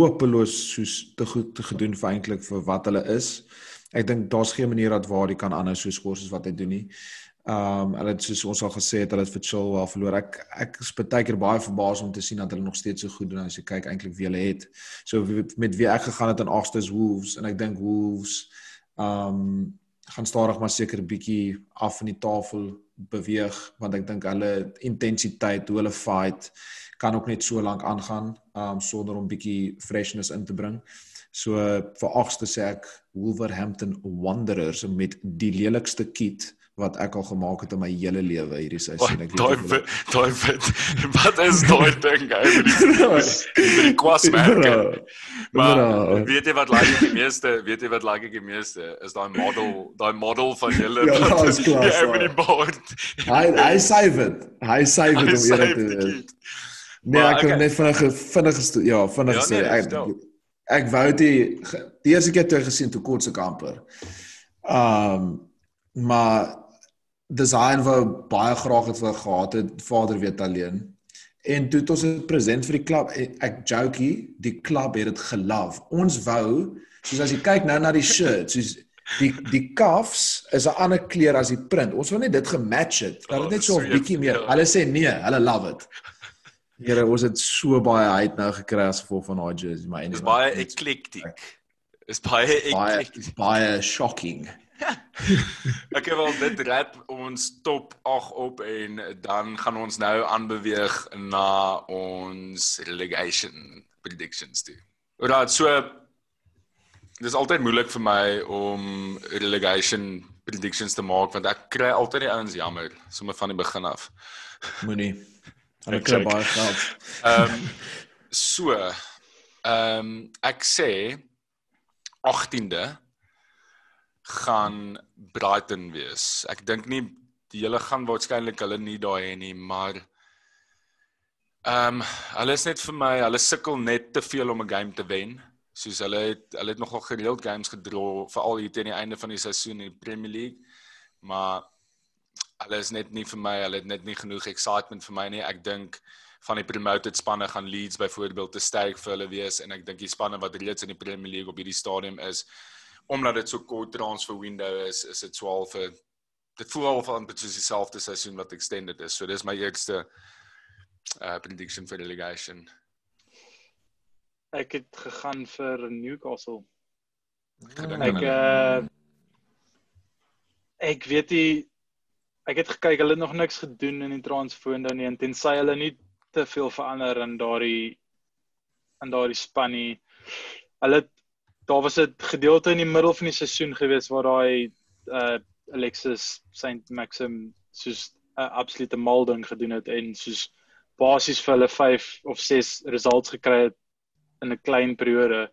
hopeloos soos te goed te gedoen vir eintlik vir wat hulle is. Ek dink daar's geen manier dat waar hy kan aanhou so skors as wat hy doen nie. Ehm um, hulle het soos ons al gesê het hulle het vir Chill wel verloor. Ek ek is baie keer baie verbaas om te sien dat hulle nog steeds so goed doen as jy kyk eintlik wie hulle het. So met wie ek gegaan het aan Agsters Wolves en ek dink Wolves ehm um, gaan stadig maar seker bietjie af van die tafel beweeg want ek dink hulle intensiteit hoe hulle fight kan ook net so lank aangaan um sonder om bietjie freshness in te bring. So vir agste sê ek Wolverhampton Wanderers met die lelikste kit wat ek al gemaak het in my hele lewe hierdie seisoen. Ek weet daai daai *laughs* wat is daai ding hy met die kwas merk. Maar weet jy wat like ek die meeste, weet jy wat like ek die meeste is daai model, daai model van *laughs* julle ja, wat is klas. Ja, met die bord. Hy hy save it. Hy save it om eerlik te wees. Nee, ek kan net vinnig vinnig ja, vinnig ja, sê ek ek wou dit die eerste keer toe gesien toe kort se kamper. Um maar design wou baie graag het vir gehad het vader weet alleen. En toe het ons dit present vir die klub ek jokey die klub het dit gelove. Ons wou soos as jy kyk nou na die shirt soos die die cuffs is 'n ander kleur as die print. Ons wou net dit gematch het. Dat dit net so 'n oh, bietjie meer. hulle sê nee hulle love it. *laughs* Here ons het so baie uit nou gekry as gevolg van daai jersey maar is baie eclectic. Is baie eclectic. baie shocking *laughs* ek het wel dit rap ons top 8 op en dan gaan ons nou aanbeweeg na ons relegation predictions toe. Alraai, so dis altyd moeilik vir my om relegation predictions te maak want ek kry altyd die ouens jammer sommer van die begin af. Moenie. *laughs* Hulle kry baie geld. Ehm um, so ehm um, ek sê 18de gaan Brighton wees. Ek dink nie die hele gaan waarskynlik hulle nie daai hê nie, maar ehm um, hulle is net vir my, hulle sukkel net te veel om 'n game te wen. Soos hulle het hulle het nogal gereeld games gedra veral hier teen die einde van die seisoen in die Premier League. Maar hulle is net nie vir my, hulle het net nie genoeg excitement vir my nie. Ek dink van die promoted spanne gaan Leeds byvoorbeeld te sterk vir hulle wees en ek dink die spanne wat reeds in die Premier League op hierdie stadium is omdat dit so kort transfer window is, is dit swaar vir dit voel al van presies dieselfde seisoen wat extended is. So dis my eerste uh prediction vir relegation. Ek het gegaan vir Newcastle. Ek uh ek weet nie ek het gekyk hulle het nog niks gedoen in die transfer window nie en tensy hulle nie te veel verander in daardie in daardie span nie. Hulle het daar was 'n gedeelte in die middel van die seisoen gewees waar daai uh Alexis Saint Maxim soos 'n uh, absolute molding gedoen het en soos basies vir hulle 5 of 6 results gekry het in 'n klein periode.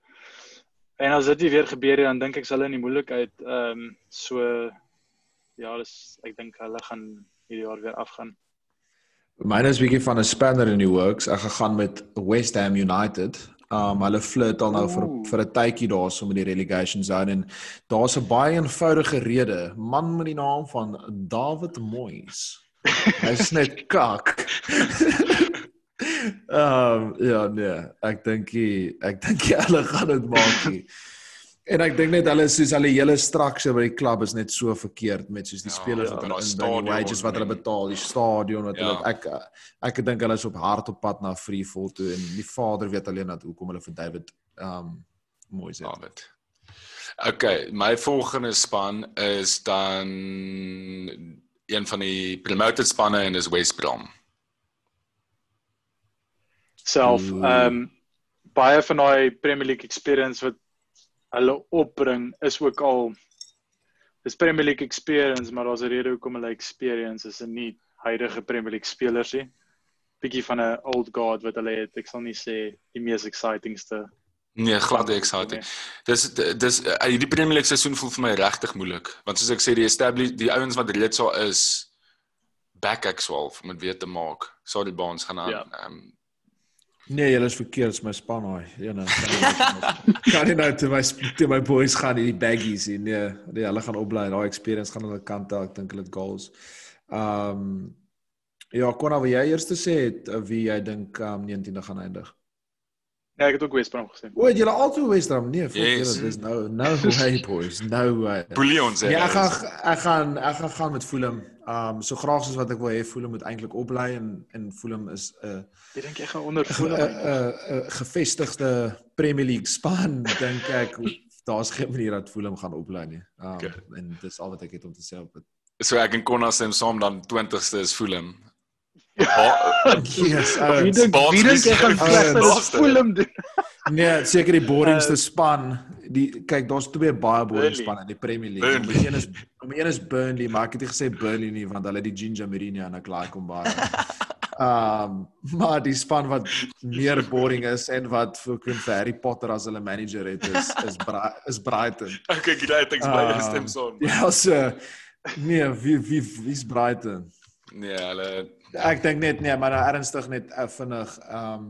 En as dit weer gebeur dan dink ek sal hulle in die moeilikheid ehm um, so ja, dis ek dink hulle gaan hierdie jaar weer afgaan. Myne is bietjie van 'n spanner in die works. Ek gegaan met West Ham United. Um hulle flirt al nou vir vir 'n tydjie daarso met die relegation zone en daar's 'n baie eenvoudige rede. Man met die naam van David Moyes. Hy's *laughs* net kak. *laughs* um ja nee, ek dink ek dink *laughs* hulle gaan dit maak nie. En ek dink net hulle soos hulle hele structure by die klub is net so verkeerd met soos die ja, spelers wat hulle in die wages wat hulle betaal, die stadion wat ja. hulle ek ek dink hulle is op hard op pad na free fall toe en die vader weet alleen dat hoekom hulle vir David um mooi sê. David. Okay, my volgende span is dan een van die promoted spanne en is West Brom. Self um baie van daai Premier League experience wat hulle opbring is ook al dis Premier League experience maar daar's 'n rede hoekom hulle experience is en nie huidige Premier League spelers nie. Bietjie van 'n old guard wat hulle het. Ek sal nie sê die mees excitingste Nee, glad exciting. Dis dis uh, die Premier League seisoen voel vir my regtig moeilik want soos ek sê die established die ouens wat reeds al is back X12 om dit weer te maak. Sorry Baans gaan aan. Ja. Um, Nee, julle is verkeerd, is my span hy. Ja nee. Kan *laughs* nie nou te my te my boys gaan in die baggies nie. Nee, nee, hulle gaan opbly. Daai experience gaan hulle kant toe. Ek dink hulle het goals. Ehm um, ja, kon nou jy eers sê het, wie jy dink um, 19de gaan eindig? Ja, ek het ook West Brom gesê. O, jy het al twee West Brom. Nee, vir yes. julle dis nou *laughs* no way boys. No way. Bullion sê. Ja, ek gaan ek gaan ek gaan gaan met Fulham. Um so graag soos wat ek wil hê Fulham moet eintlik opbly en en Fulham is 'n uh, Ek dink jy gaan onder Fulham 'n uh, uh, uh, gevestigde Premier League span *laughs* dink ek daar's geen manier dat Fulham gaan opbly nie. Um okay. en dis al wat ek het om te sê op dit. So ek en Konna sê saam dan 20ste is Fulham. Yes, wie dink wie dink ek gaan Fulham doen? Nee, seker die boringste uh, span. Die kyk, daar's twee baie boring spanne in die Premier League. Die een is om een is Burnley, maar ek het nie gesê Burnley nie want hulle het die Ginger Mourinho en ek like hom baie. Um maar die span wat meer boring is en wat vir Queen Harry Potter as hulle manager het is is Bra is Brighton. Okay, great, thanks by your stem song. Ja, so nee, wie wie wie's Brighton? Nee, hulle ek dink net nee, maar nou ernstig net uh, vinnig um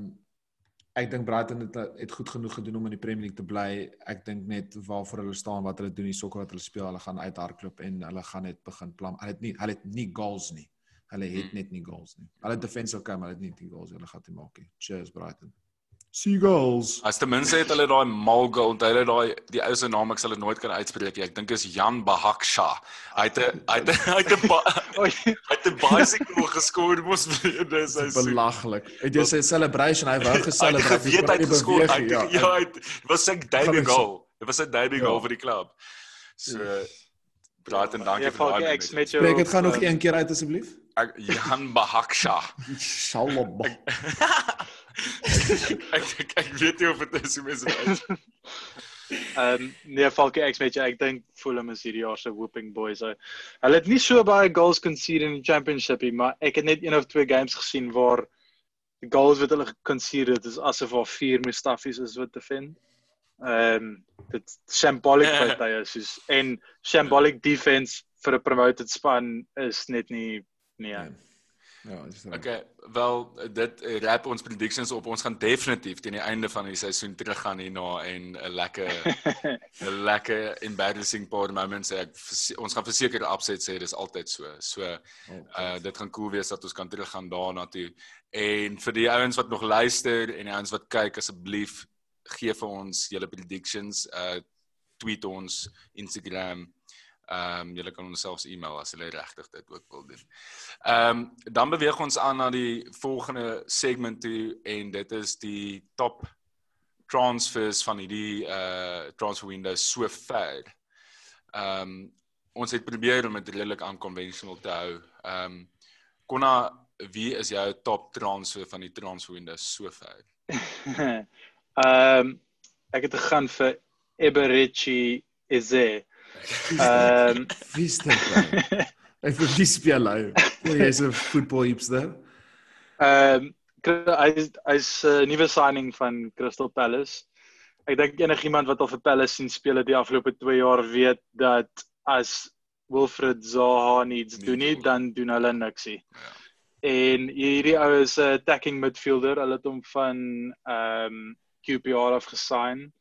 ek dink Brighton het het goed genoeg gedoen om in die Premier League te bly. Ek dink net waarvoor hulle staan, wat hulle doen, die sokker wat hulle speel, hulle gaan uithardloop en hulle gaan net begin plan. Hulle het nie hulle het nie goals nie. Hulle het net nie goals nie. Hulle defense okay, maar hulle het nie die goals hulle gaan te maak nie. Cheers Brighton. Seagulls. As ten minste het hulle daai Malga onthou hulle daai die ou se naam ek sal dit nooit kan uitspreek nie. Ek dink is Jan Bahaksha. Hy het hy het hy het 'n *laughs* hy het 'n bicycle geskoor mos dis hy belaglik. Het jy sy celebration hy wou geselebreit het. Hy het geskoor. Ja, ja, hy was sy debut goal. Dit was sy debut goal vir die klub. So Brighton dankie vir daai. Spreek dit gaan nog een keer uit asseblief. Jan Bahaksha. *laughs* Shalom. *laughs* ek ek ek weet nie of dit is hoe mense dit. Ehm nee, Falke ek weet jy ek dink Fulham is hierdie jaar se whooping boys. Hulle het nie so baie goals conceded in die championship nie, maar ek het net een of twee games gesien waar die goals wat hulle conceded het is asof daar vier Mustafis is wat te vind. Ehm um, dit symbolic yeah. partye soos en symbolic defense vir 'n promoted span is net nie nee. Yeah. Ja, dis reg. Okay, wel dit wrap ons predictions op. Ons gaan definitief teen die einde van die seisoen terug gaan hierna en 'n lekker *laughs* 'n lekker embarrassing part moments ek ons gaan verseker opset sê dis altyd so. So uh dit gaan cool wees dat ons kan terug gaan daarna toe. En vir die ouens wat nog luister en die ouens wat kyk asseblief gee vir ons julle predictions uh tweet ons Instagram Ehm um, julle kan ons selfs e-mail as julle regtig dit ook wil doen. Ehm um, dan beweeg ons aan na die volgende segment toe en dit is die top transfers van hierdie uh transfer window so ver. Ehm um, ons het probeer om dit redelik unconventional te hou. Ehm um, Konna, wie is jou top transfer van die transfer window so ver? *laughs* Ehm um, ek het gegaan vir Eberechi Eze. Ehm *laughs* wie is dit? Ek vir die speel hy. Hy's 'n voetbal hipster. Ehm hy is hy's 'n uh, nuwe signing van Crystal Palace. Ek dink enigiemand wat al vir Palace sien speel die afgelope 2 jaar weet dat as Wilfred Zaha needs doen nie dan doen hulle niksie. Ja. En hierdie ou is 'n attacking midfielder. Hulle het hom van ehm um, QPR af gesign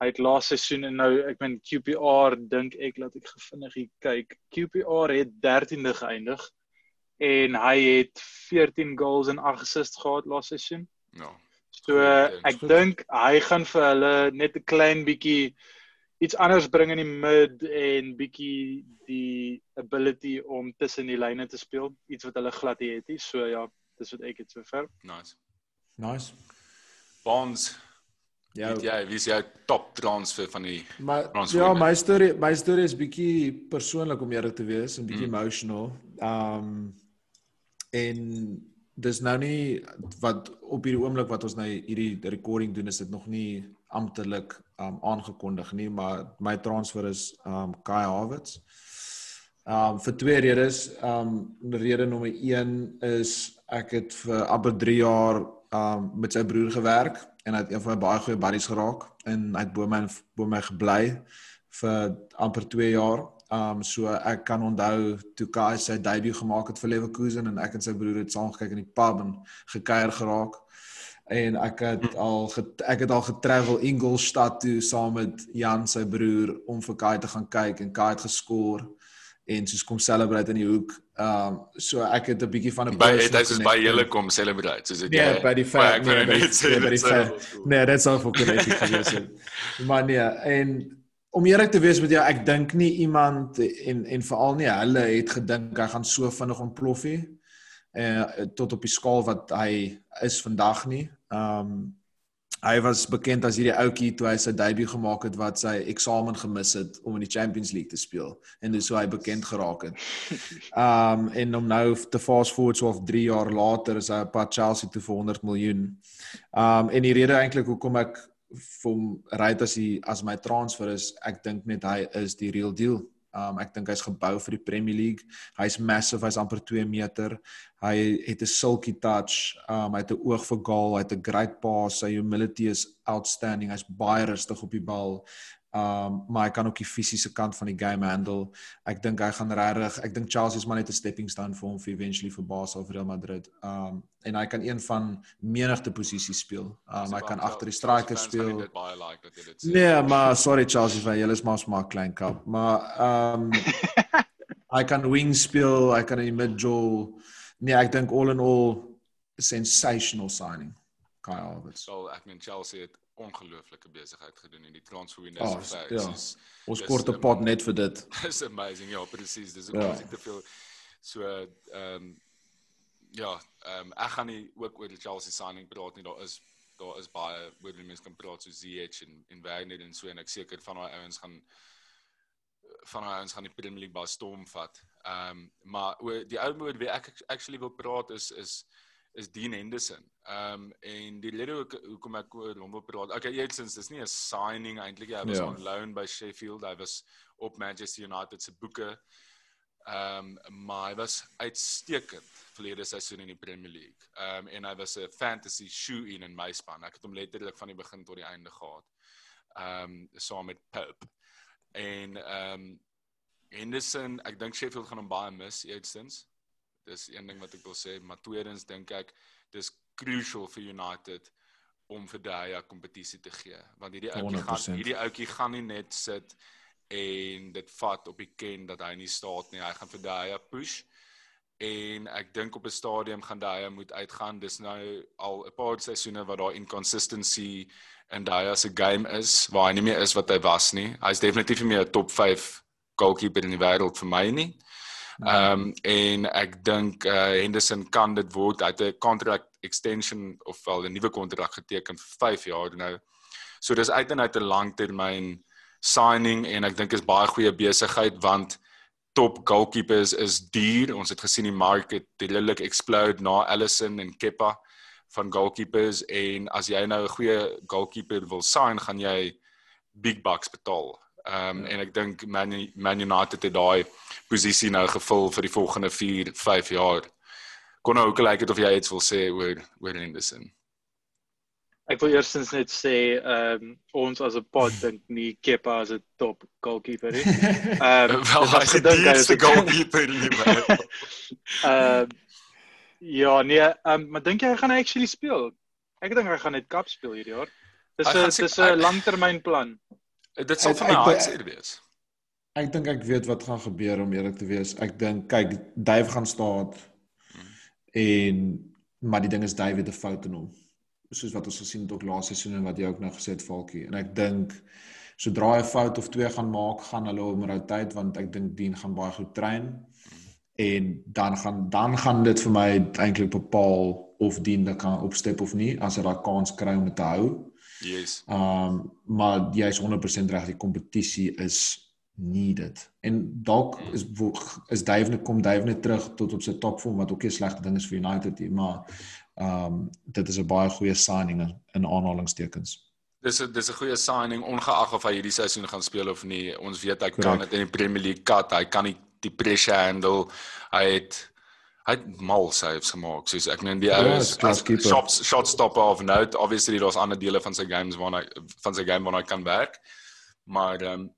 hy het laas seisoen en nou ek meen QPR dink ek laat ek gevindig hier kyk QPR het 13de geëindig en hy het 14 goals en 8 assists gehad laas seisoen. Ja. So ek dink hy gaan vir hulle net 'n klein bietjie iets anders bring in die mid en bietjie die ability om tussen die lyne te speel, iets wat hulle glad nie het nie. So ja, dis wat ek het sover. Nice. Nice. Bonds Ja, weet jy, wie is jou top transfer van die Maar ja, my storie, my storie is bietjie persoonlik om eerlik te wees en bietjie mm. emotional. Um en dis nou nie wat op hierdie oomblik wat ons nou hierdie recording doen is dit nog nie amptelik um aangekondig nie, maar my transfer is um Kai Havertz. Um vir twee redes. Um rede nommer 1 is ek het vir amper 3 jaar um met sy broer gewerk en hy het een van my baie goeie buddies geraak en hy het bo my bo my gebly vir amper 2 jaar. Um so ek kan onthou toe Kai sy debuut gemaak het vir Leverkusen en ek en sy broer het saam gekyk in die pub en gekuier geraak. En ek het hm. al get, ek het al getravel Ingolstadt toe saam met Jan sy broer om vir Kai te gaan kyk en Kai het geskoor en soos kom celebrate in die hoek. Ehm um, so ek het 'n bietjie van 'n by dit is by julle kom celebrate soos dit Ja, by die feit nee, by die feit. Nee, dit's al vir connectie *laughs* gewees. Maar nee, en om eerlik te wees met jou, ek dink nie iemand en en veral nie hulle het gedink hy gaan so vinnig ontplof nie. Eh tot op die skaal wat hy is vandag nie. Ehm um, hy was bekend as hierdie ouetjie toe hy sy debuut gemaak het wat sy eksamen gemis het om in die Champions League te speel en dis hoe hy bekend geraak het. *laughs* Um en om nou te fast forward so of 3 jaar later is hy op pad Chelsea toe vir 100 miljoen. Um en die rede eintlik hoekom ek vir hom ry as hy as my transfer is, ek dink net hy is die real deal. Um ek dink hy's gebou vir die Premier League. Hy's massive, hy's amper 2 meter. Hy het 'n silky touch. Um hy het 'n oog vir goal, hy het 'n great pass. Sy humility is outstanding. Hy's baie rustig op die bal. Um maar hy kan ook die fisiese kant van die game handle. Ek dink hy gaan regtig, ek dink Chelsea is maar net 'n stepping stone vir hom vir eventually vir Barca of Real Madrid. Um en hy kan een van menigte posisies speel. Um hy kan agter die striker speel. Nee, maar sorry Chelsea fan, julle is maar smaak klein kap. Maar um *laughs* hy kan wing speel, hy kan in die middle. Nee, ek dink all in all sensational signing. Kyle Havertz. So ek meen Chelsea het ongelooflike besigheid gedoen in die transfer window oh, so ja. ons kort 'n pot net vir dit. *laughs* Dis amazing. Ja presies dis ook ja. te veel. So ehm um, ja ehm um, ek gaan nie ook oor die Chelsea signing praat nie. Daar is daar is baie oor die mense kan praat so ZH en en Werner en so en ek seker van daai ouens gaan van daai ouens gaan die Premier League baie storm vat. Ehm um, maar oor die ou woord wie ek actually wil praat is is is Dean Henderson. Ehm um, en die rede hoe hoekom ek oor hom wil praat. Okay, eerstens dis nie 'n signing eintlik hy was ja. on loan by Sheffield. Hy was op Manchester United se boeke. Ehm um, maar hy was uitstekend verlede seisoen in die Premier League. Ehm um, en hy was 'n fantasy shoe in in my span. Ek het hom letterlik van die begin tot die einde gehad. Ehm um, saam met Pope. En ehm um, Henderson, ek dink Sheffield gaan hom baie mis eerstens dis een ding wat ek wil sê, maar tweedens dink ek dis crucial vir United om vir daai kompetisie te gee, want hierdie ouetjie gaan hierdie ouetjie gaan nie net sit en dit vat op die ken dat hy nie staat nie. Hy gaan vir daai push en ek dink op 'n stadium gaan daai moet uitgaan. Dis nou al 'n paar seisoene wat daar inconsistency in daai se game is, waar hy nie meer is wat hy was nie. Hy's definitief nie meer 'n top 5 goalkeeper in die wêreld vir my nie. Ehm um, en ek dink uh, Henderson kan dit word. Hy het 'n contract extension of wel 'n nuwe kontrak geteken vir 5 jaar nou. So dis uit en uit 'n langtermyn signing en ek dink is baie goeie besigheid want top goalkeepers is duur. Ons het gesien die market redelik explode na Allison en Kepa van goalkeepers en as jy nou 'n goeie goalkeeper wil sign, gaan jy big bucks betaal. Ehm um, en ek dink Man, Man United het daai posisie nou gevul vir die volgende 4, 5 jaar. Kon nou ook gelyk het of jy iets wil sê oor oor Henderson. Ek wil eerstens net sê ehm um, ons as 'n pod *laughs* dink nie Kepa as 'n top goalkeeper nie. *laughs* Ehm um, wel hy is die goalkeeper wêreld. *laughs* Ehm ja, nee, ehm um, maar dink jy hy gaan actually speel? Ek dink hy gaan net kap speel hierdie jaar. Dis 'n dis 'n langtermynplan. Dit sal vir my hartseer wees. Ek dink ek weet wat gaan gebeur om eerlik te wees. Ek dink kyk, Dave gaan staan hmm. en maar die ding is Dave het 'n fout in hom. Soos wat ons gesien het ook laaste seisoen en wat jy ook nou gesê het Falkie en ek dink sodra hy 'n fout of twee gaan maak, gaan hulle hom rotate want ek dink Dean gaan baie goed train. En dan gaan dan gaan dit vir my eintlik bepaal of Dean kan opstep of nie as hy daai kans kry om te hou. Yes. Ehm um, maar jy's 100% reg die kompetisie is needed. En dalk mm. is is Dave net kom Dave net terug tot op sy topvorm wat ook 'n slegte ding is vir United hier, maar ehm um, dit is 'n baie goeie signing in aanhalingstekens. Dis 'n dis 'n goeie signing ongeag of hy hierdie seisoen gaan speel of nie. Ons weet hy Correct. kan dit in die Premier League cut. Hy kan die, die pressure handle. Hy het hy het mal saves gemaak. Soos ek meen die ou ja, is shot shot stopper of note. Obviously daar's ander dele van sy games waar hy van sy game waar hy kan werk. Maar ehm um,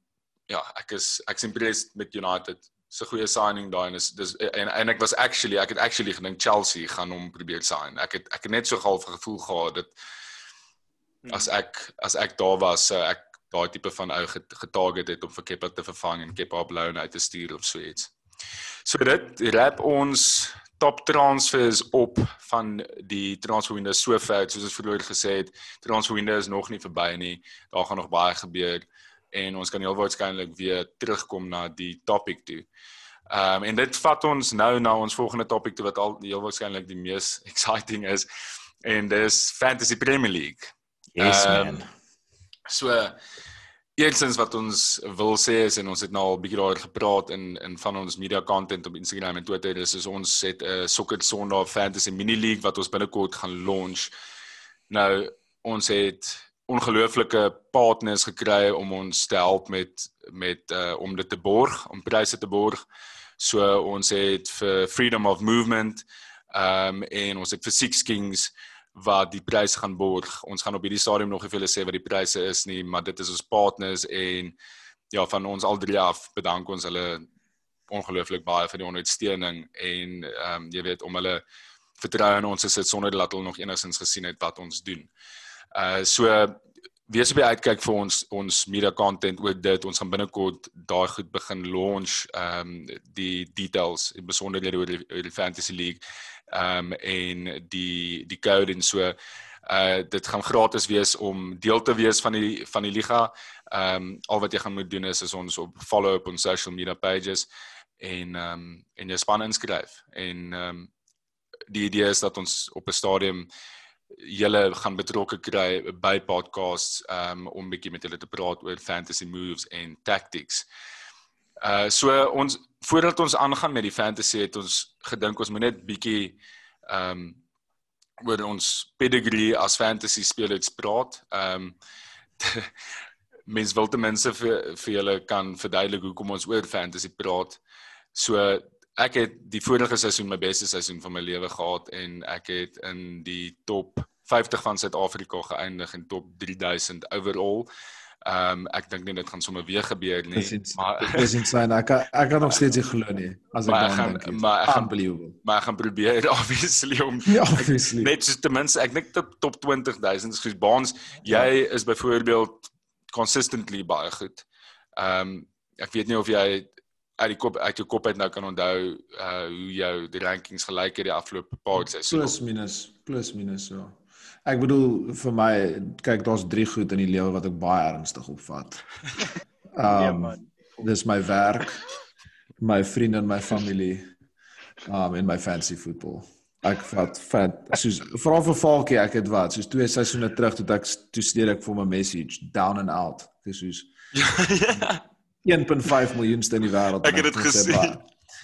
ja, ek is ek is impressed met United. So goeie signing daai en is dis en en ek was actually ek het actually gedink Chelsea gaan hom probeer sign. Ek het ek het net so half gevoel gehad dat hmm. as ek as ek daar was, so ek daai tipe van ou getarget het om vir Kepa te vervang en Kepa op loan uit te stuur of so iets. So dit rap ons top transfers op van die transfer window sover soos ons vroeër gesê het. Transfer window is nog nie verby nie. Daar gaan nog baie gebeur en ons kan heel waarskynlik weer terugkom na die topic toe. Ehm um, en dit vat ons nou na ons volgende topic toe wat al heel waarskynlik die mees *laughs* exciting is en dis Fantasy Premier League. Yes um, man. So Eerstens wat ons wil sê is en ons het nou al bietjie daaroor gepraat in in van ons media content op Instagram en Twitter is, is ons het 'n uh, Soccer Sondag Fantasy Mini League wat ons binnekort gaan launch. Nou ons het ongelooflike partners gekry om ons te help met met uh om dit te borg, om pryse te borg. So ons het vir Freedom of Movement um en ons het vir Six Kings wat die pryse gaan borg. Ons gaan op hierdie stadium nog nie vir julle sê wat die pryse is nie, maar dit is ons partners en ja, van ons al drie af bedank ons hulle ongelooflik baie vir die ondersteuning en ehm um, jy weet om hulle vertrou in ons is dit sonder dat hulle nog enigsins gesien het wat ons doen. Uh so wees op die uitkyk vir ons ons media content oor dit. Ons gaan binnekort daai goed begin launch ehm um, die details besonderhede oor die, oor die Fantasy League ehm um, en die die code en so uh dit gaan gratis wees om deel te wees van die van die liga. Ehm um, al wat jy gaan moet doen is is ons op follow up on social media pages en ehm um, en jou span inskryf. En ehm um, die idee is dat ons op 'n stadium julle gaan betrokke kry by podcasts um, om bietjie met julle te praat oor fantasy moves en tactics. Uh so ons voordat ons aangaan met die fantasy het ons gedink ons moet net bietjie ehm um, oor ons pedigree as fantasy spelers praat. Ehm um, *laughs* mens wil ten minste vir vir julle kan verduidelik hoekom ons oor fantasy praat. So ek het die vorige seisoen my beste seisoen van my lewe gehad en ek het in die top 50 van Suid-Afrika geëindig en top 3000 overall. Ehm um, ek dink nie dit gaan sommer weer gebeur nie. Is maar *laughs* dis insane. Ek ek kan nog steeds nie glo nie as ek daaraan dink. Maar ek gaan unbelievable. Maar ek gaan probeer *laughs* obviously om ja, obviously. net so ten minste ek dink top top 20000 soos Baans, jy ja. is byvoorbeeld consistently baie goed. Ehm um, ek weet nie of jy uit die kop uit jou kop uit nou kan onthou uh hoe jou die rankings gelyk het die afgelope paar seisoene. Plus minus plus minus so. Ek bedoel vir my kyk daar's drie goed in die lewe wat ek baie ernstig opvat. *laughs* Ehm um, dis my werk, my vriende en my familie, um en my fancy football. Ek vat vat soos veral vir Falkie ek het wat soos twee seisoene terug toe ek toe stuur ek vir my message down and out. Dis soos *laughs* ja, ja. 1.5 miljoenste in die wêreld. Ek het dit gesien.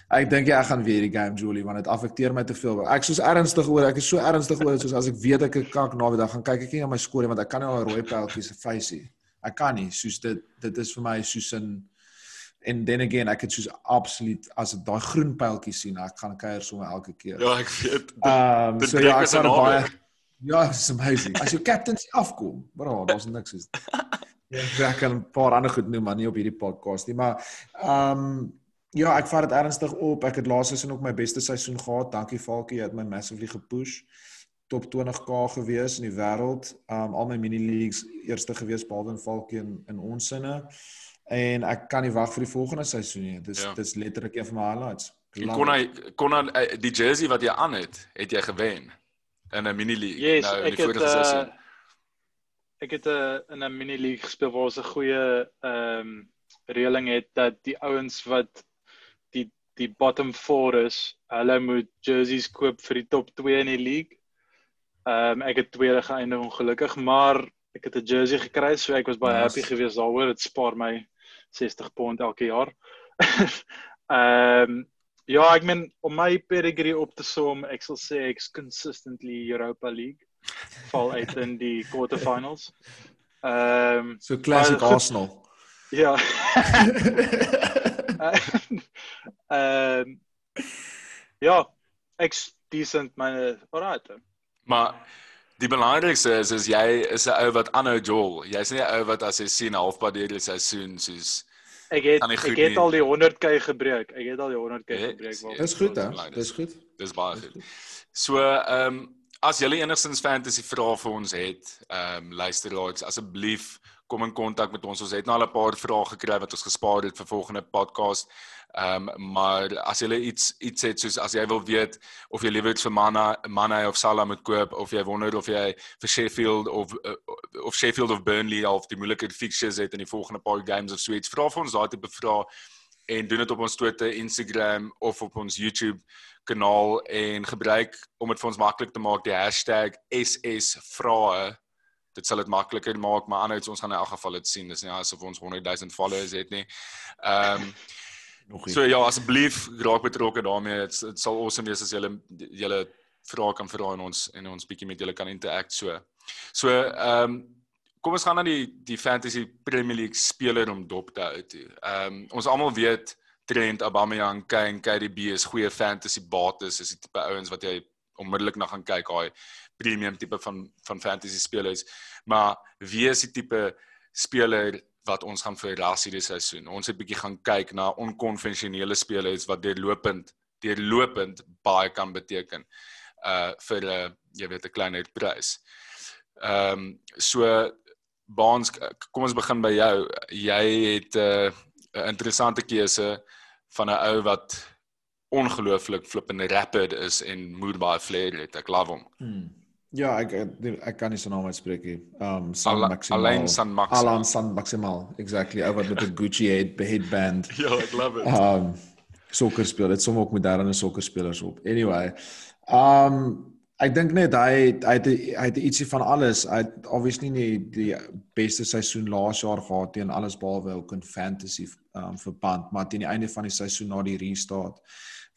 Ek dink jy ja, ek gaan weer die game Julie want dit affekteer my te veel. Ek is so ernstig oor, ek is so ernstig oor soos as ek weet ek kak na die dag gaan kyk ek nie na my skoor want ek kan nie al rooi pyltjies se facey. Ek kan nie soos dit dit is vir my soos 'n en then again ek het soos absoluut as ek daai groen pyltjies sien, ek gaan kuier sommer elke keer. Ja, ek weet. Ehm um, so ja, ek sal baie Ja, it's amazing. As jou captains afkom, bro, daar's niks soos *laughs* Ja, ek kan 'n paar ander goed noem maar nie op hierdie podcast nie, maar ehm um, Ja, ek vat dit ernstig op. Ek het laas seisoen ook my beste seisoen gehad. Dankie Falkie, jy het my massively gepush. Top 20k gewees in die wêreld. Um al my mini leagues eerste gewees behalwe in Falkie in, in ons sinne. En ek kan nie wag vir die volgende seisoen nie. Dis ja. dis letterlik een van my highlights. Kon hy kon hy eh, die jersey wat jy aan het, het jy gewen in 'n mini league yes, nou in die vorige het, seisoen. Uh, ek het 'n uh, in 'n mini league gespeel waar ons 'n goeie ehm um, reëling het dat die ouens wat die bottom 4 is, hulle moet jerseys koop vir die top 2 in die league. Ehm um, ek het tweede geëindig ongelukkig, maar ek het 'n jersey gekry, so ek was baie nice. happy geweest daaroor. Dit spaar my 60 pond elke jaar. *laughs* Ehm um, ja, ek meen om my pedigree op te som, ek sal sê ek's consistently Europa League val uit in die *laughs* quarterfinals. Ehm um, so classic Arsenal. Ja. *laughs* Ehm uh, *laughs* ja, ek's decent myne alright. Maar die belangrikste is is jy is 'n ou wat aanhou jol. Jy's nie 'n ou wat as jy sien halfpad deur die seisoen soos Ek het ek het nie. al die 100k gebreek. Ek het al die 100k ja, gebreek. Dis goed hè. Dis goed. Dis baie goed. So ehm um, as julle enigstens fantasy vrae vir ons het, ehm um, luister laat asseblief kom in kontak met ons. Ons het nou al 'n paar vrae gekry wat ons gespaar het vir volgende podcast. Ehm um, maar as jy iets iets het soos as jy wil weet of jy liewer vir Mana Mana of Salah moet koop of jy wonder of jy vir Sheffield of uh, of Sheffield of Burnley of die moeilike fixtures het in die volgende paar games of so iets, vra vir ons daai tipe vrae en doen dit op ons Twitter, Instagram of op ons YouTube kanaal en gebruik om dit vir ons maklik te maak die hashtag #ssvrae dit sal dit makliker maak maar anders ons gaan in elk geval dit sien. Dis nie asof ons 100 000 followers het nie. Ehm um, so ja asseblief raak betrokke daarmee. Dit, dit sal awesome wees as julle julle vrae kan vra en ons en ons bietjie met julle kan interact so. So ehm um, kom ons gaan na die die fantasy premier league speler om dop te hou toe. Ehm um, ons almal weet Trent Aubameyang Kane KDB is goeie fantasy bates. Is die tipe ouens wat jy onmiddellik na gaan kyk daai premium tipe van van fantasy spelers. Maar wie is die tipe speler wat ons gaan verras hierdie seisoen? Ons het bietjie gaan kyk na onkonvensionele spelers wat deurlopend deurlopend baie kan beteken uh vir 'n uh, jy weet 'n kleiner prys. Ehm um, so Baans kom ons begin by jou. Jy het uh, 'n interessante keuse van 'n ou wat ongelooflik flippende rapid is en moed baie flair het. Ek love hom. Hmm. Ja, ek ek kan nie sy naam uitspreek nie. Um San Al Maximal. Alain San Maximal. Alain San Maximal. Exactly. Ou wat met 'n Gucci head headband. *laughs* ja, ek love it. Um sokker speel. Dit som ook moderne sokker spelers op. Anyway, um ek dink net hy hy het hy het ietsie van alles. Hy het obviously nie die beste seisoen laas jaar gehad teen alles behalwe ook in fantasy um verband, maar teen die einde van die seisoen na die restart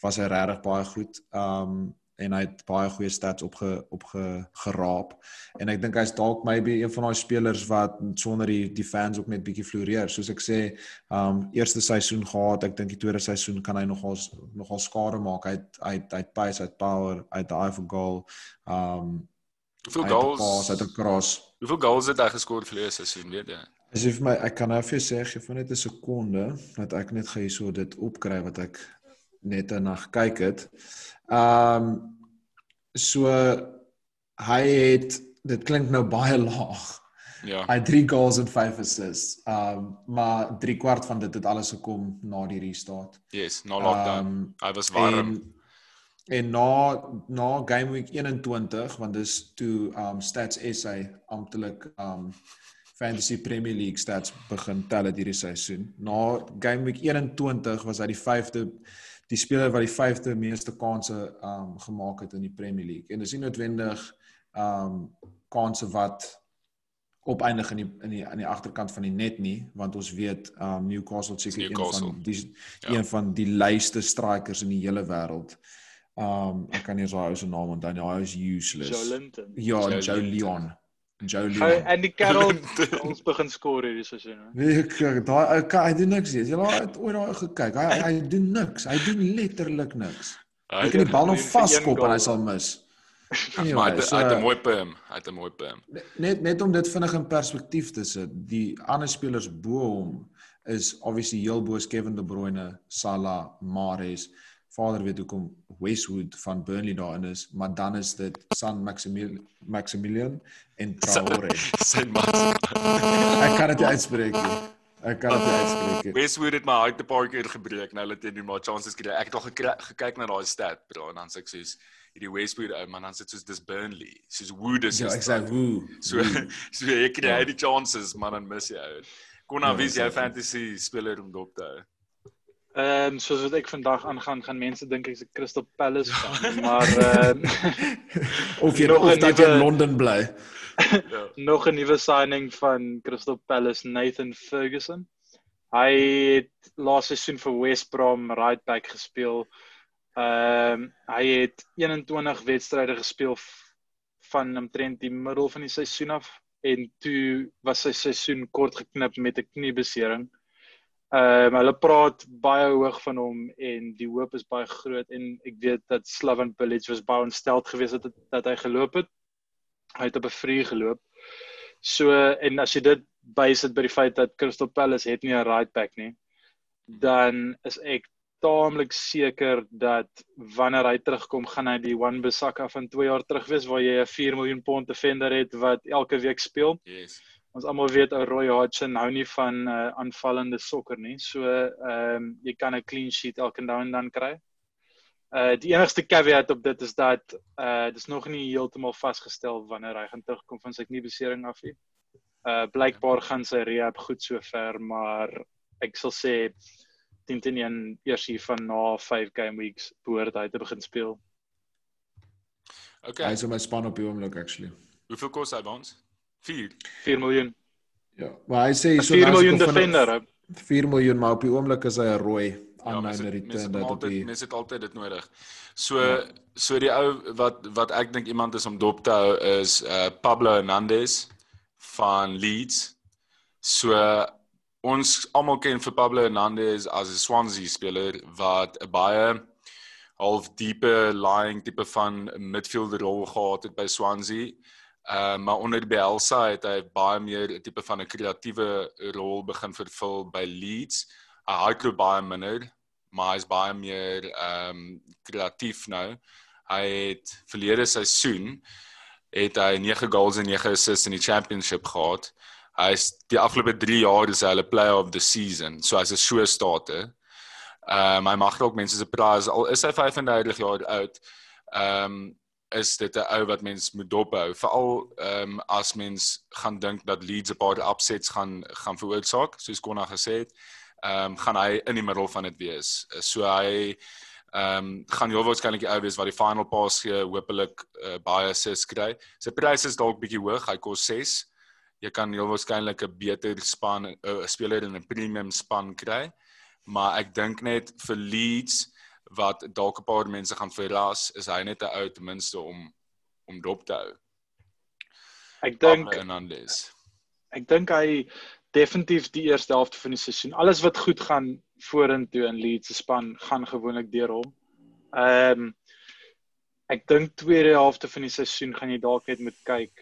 was hy regtig baie goed. Um en hy het baie goeie stats opge opge geraap en ek dink hy's dalk maybe een van daai spelers wat sonder die die fans ook net bietjie floreer. Soos ek sê um eerste seisoen gehad ek dink die tweede seisoen kan hy nogal nogal skade maak. Hy hy hy pace hy power hy het eye for goal um hoeveel goals hy het cross. hoeveel goals het hy geskoor vir die seisoen weet jy? As jy vir my ek kan nou vir jou sê gee vir net 'n sekonde dat ek net gou hierso dit opkry wat ek net na gekyk het. Ehm um, so hy het dit klink nou baie *laughs* laag. Ja. Hy 3 goals en 5 assists. Ehm um, maar 3 kwart van dit het alles gekom na die restart. Yes, na lockdown. Um, hy was warm. En, en na na game week 21 want dis toe ehm um, stats SA amptelik ehm um, fantasy premier league stats begin tel het hierdie seisoen. Na game week 21 was hy die 5de die speler wat die 5de meeste kansse um gemaak het in die Premier League. En dis nie noodwendig um kansse wat opeindig in die in die aan die agterkant van die net nie, want ons weet um Newcastle seker een van die ja. een van die laaste strikers in die hele wêreld. Um ek kan nie so hy se naam onthou nie. Hy is useless. Joe Linton. Ja, Joe, Joe Leon. Leon. Jolie. En die Carol *laughs* ons begin skoor hierdie seisoen. Nee, daai hy doen niks nie. Jy het ooit daai gekyk. Hy hy doen niks. Hy doen letterlik niks. Hy kan die bal nog vaskop en hy sal mis. Anyway, maar hy het 'n mooi pem. Hy het 'n mooi pem. Net net om dit vinnig in perspektief te sit. Die ander spelers bo hom is obviously heel bo Kevin De Bruyne, Salah, Mahrez vader weet hoekom Westwood van Burnley daarin is, maar dan is dit San Maximilian Maximilian en Traore. Sy man. Ek kan dit uitspreek nie. Ek kan dit uitspreek nie. Westwood het my hart 'n paar keer gebreek nou dat hy nie maar chances kry. Ek het al gekyk na daai stat, bro, en dan sê ek soos hierdie Westwood ou man, dan sê dit soos dis Burnley. Soos Wood is. Ja, ek sê Wood. So *laughs* so jy kry ja. die chances, man, en miss jy ou. Kon nou ja, wie jy fantasy speler om dop te hou. Ehm um, soos wat ek vandag aangaan, gaan mense dink ek's 'n Crystal Palace fan, maar ehm uh, *laughs* of jy nog dat jy in Londen bly. ja. *laughs* Nog 'n nuwe signing van Crystal Palace, Nathan Ferguson. Hy het laas seisoen vir West Brom right back gespeel. Ehm um, hy het 21 wedstryde gespeel van omtrent die middel van die seisoen af en toe was sy seisoen kort geknip met 'n kniebesering. Ehm um, hulle praat baie hoog van hom en die hoop is baie groot en ek weet dat Slaven Bilic was baie ontsteld geweest dat dat hy geloop het. Hy het op 'n vrye geloop. So en as jy dit bysit by die feit dat Crystal Palace het nie 'n right back nie, dan is ek taamlik seker dat wanneer hy terugkom, gaan hy die Wan Bissaka van 2 jaar terug wees waar jy 'n 4 miljoen pond defender het wat elke week speel. Yes. Ons almal weet ou Roy Hodgson hou nie van uh, aanvallende sokker nie. So ehm um, jy kan 'n clean sheet elke nou en dan kry. Uh die enigste caveat op dit is dat uh dis nog nie heeltemal vasgestel wanneer hy gaan terugkom van sy kniebesering af nie. Uh blykbaar gaan sy rehab goed sover, maar ek sal sê 10 teen 1 eers hier van na 5 game weeks behoort hy te begin speel. Okay. Hy is in my span op die oomblik actually. Hoeveel kos hy by ons? 4 4 miljoen. Ja, maar hy sê so 4 miljoen defender. 4 miljoen maar op die oomblik is hy 'n rooi aan ja, nou return dat op die mense het altyd dit nodig. So ja. so die ou wat wat ek dink iemand is om dop te hou is uh Pablo Hernandez van Leeds. So ons almal ken vir Pablo Hernandez as 'n Swansea speler wat 'n baie half diepe lying tipe van midfielder rol gehad het by Swansea. Uh maar onder die Bielsa het hy baie meer tipe van 'n kreatiewe rol begin vervul by Leeds. Hy hardloop baie minder, maar hy's baie meer ehm um, kreatief nou. Hy het verlede seisoen het hy 9 goals en 9 assists in die championship gehad. Hy's die afgelope 3 jaar is hy 'n player of the season, so hy's 'n so starter. Ehm um, hy mag ook mense se praat al is hy 35 jaar oud. Ehm um, is dit 'n ou wat mens moet dophou veral ehm um, as mens gaan dink dat Leeds 'n paar upsets gaan gaan veroorsaak soos Konna gesê het ehm um, gaan hy in die middel van dit wees. So hy ehm um, gaan heel waarskynlik die ou wees wat die final pass gee hopelik uh, baie assists kry. Sy pryse is dalk bietjie hoog hy kos 6 jy kan heel waarskynlik 'n beter span eh, 'n uh, speler in 'n premium span kry. Maar ek dink net vir Leeds wat dalk 'n paar mense gaan verras, is hy net 'n ou ten minste om om dop te hou. Ek dink Hernandez. Ek dink hy definitief die eerste helfte van die seisoen. Alles wat goed gaan vorentoe in Leeds se span gaan gewoonlik deur hom. Ehm um, ek dink tweede helfte van die seisoen gaan jy dalk net moet kyk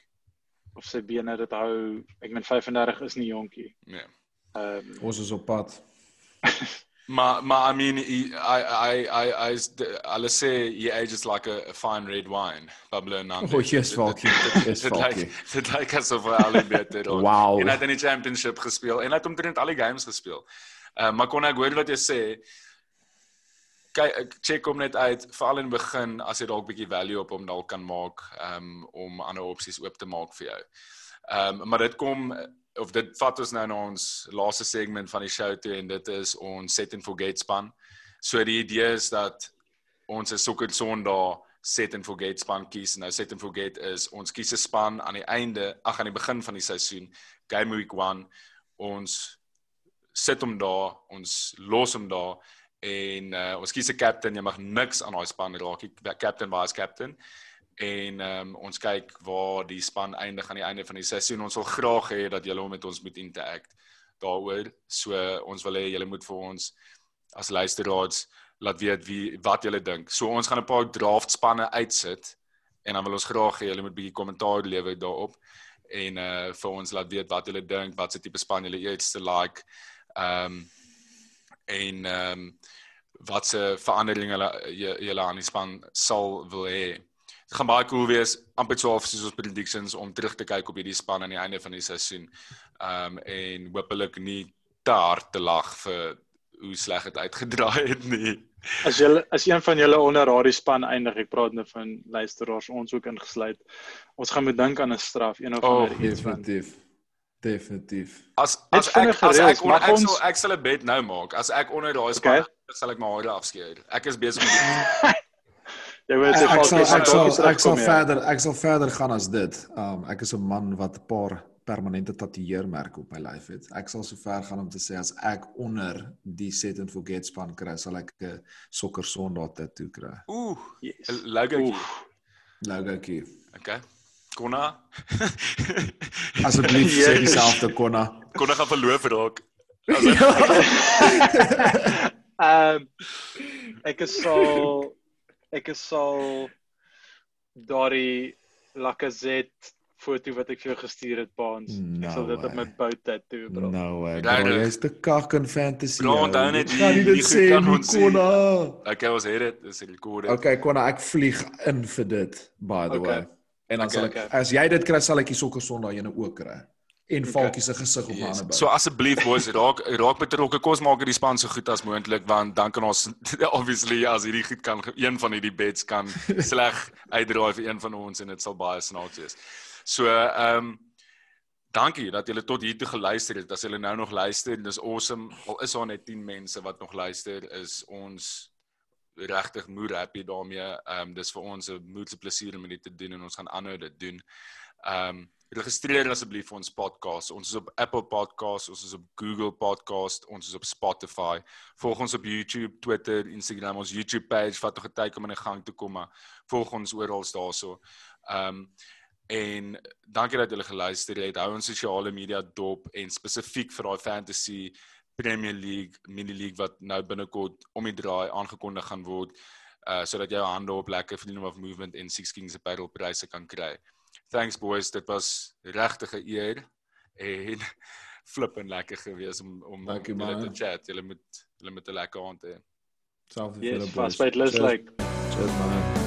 of sy bene dit hou. Ek meen 35 is nie jonkie. Nee. Ehm um, ons is op pad. *laughs* Maar maar I mean I I I I I say he ages like a, a fine red wine. Pablo Hernandez. Oh yes, Falky. Yes, Falky. Dit lyk asof hy al beter is. Wow. En hy het in die championship gespeel en hy het omtrent al die games gespeel. Uh, maar kon ek hoor wat jy sê? Kyk check hom net uit veral in begin as jy dalk bietjie value op hom dalk kan maak um, om ander opsies oop te maak vir jou. Ehm um, maar dit kom of dit vat ons nou na ons laaste segment van die show toe en dit is ons set and forget span. So die idee is dat ons 'n sokker Sondag set and forget span kies. Nou set and forget is ons kies 'n span aan die einde, ag aan die begin van die seisoen, game week 1. Ons sit hom daar, ons los hom daar en uh, ons kies 'n captain. Jy mag niks aan daai span raak nie. Captain was captain en um, ons kyk waar die span eindig aan die einde van die seisoen. Ons wil graag hê dat julle met ons moet interact daaroor. So ons wil hê julle moet vir ons as luisteraars laat weet wie wat julle dink. So ons gaan 'n paar draft spanne uitsit en dan wil ons graag hê julle moet bietjie kommentaar lewer daarop en uh vir ons laat weet wat julle dink, wat se tipe span julle eerste like. Ehm um, en ehm um, wat se veranderinge julle julle aan die span sal wil hê dit gaan baie cool wees amper so of soos ons predictions om terug te kyk op hierdie span aan die einde van die seisoen. Um en hopelik nie te hard te lag vir hoe sleg dit uitgedraai het nie. As jy as een van julle onder daardie span eindig, ek praat nou van luisteraars ons ook ingesluit. Ons gaan moet dink aan 'n straf, een of oh, ander iets definitief. Definitief. As as ek as ek onder ek sal ek sal 'n bet nou maak. As ek onder daai span okay. sal ek my hare afskeer. Ek is besig om *laughs* ek sal ek sal ek sal verder ek sal verder gaan as dit. Um ek is 'n man wat 'n paar permanente tatoeëermerke op my lyf het. Ek sal so ver gaan om te sê as ek onder die set and forget span kry, sal ek 'n sokker sondae tatoe kry. Ooh, 'n yes. logo. Logo. Okay. Konna. *laughs* Asseblief sê dieselfde Konna. Konna gaan verloof raak. *laughs* *laughs* Ehm ek is so ek sal daardie Lacazette foto wat ek vir jou gestuur het paans. No ek sal dit op my bout tattoo bro. No way. Jy is te kak in fantasy. Bro, onthou net die die sê Konna. Okay, ons het dit. Dis rekord. Okay, Konna, ek vlieg in vir dit by the okay. way. En dan okay, sal ek okay. as jy dit kry sal ek die sokker Sondag ene ook kry. En Falkie se gesig op 'n yes. ander by. So asseblief boys, raak raak betrokke. Kom ons maak hierdie span so goed as moontlik want dan kan ons *laughs* obviously as hierdie goed kan een van hierdie bets kan *laughs* sleg uitdraai vir een van ons en dit sal baie snaaks wees. So ehm um, dankie dat julle tot hier toe geluister het. As julle nou nog luister, dis awesome. Al is daar net 10 mense wat nog luister, is ons regtig moer happy daarmee. Ehm um, dis vir ons 'n moeite plesier om dit te doen en ons gaan aanhou dit doen. Ehm um, registreer asseblief vir ons podcast. Ons is op Apple Podcast, ons is op Google Podcast, ons is op Spotify. Volg ons op YouTube, Twitter, Instagram, ons YouTube page wat nog 'n tyd om in die gang te kom, maar volg ons oral daarso. Ehm um, en dankie dat julle geluister het. Hou ons sosiale media dop en spesifiek vir daai fantasy Premier League, Mini League wat nou binnekort om die draai aangekondig gaan word, uh sodat jy 'n hande op lekker Freedom of Movement en Six Kings Apparel pryse kan kry. Thanks boys, dit was regtig 'n eer en *laughs* flippend lekker gewees om om met julle te chat. Julle moet julle met 'n lekker aand hê. Selfs vir julle boys. Yes, fast fight less like. Cheers man.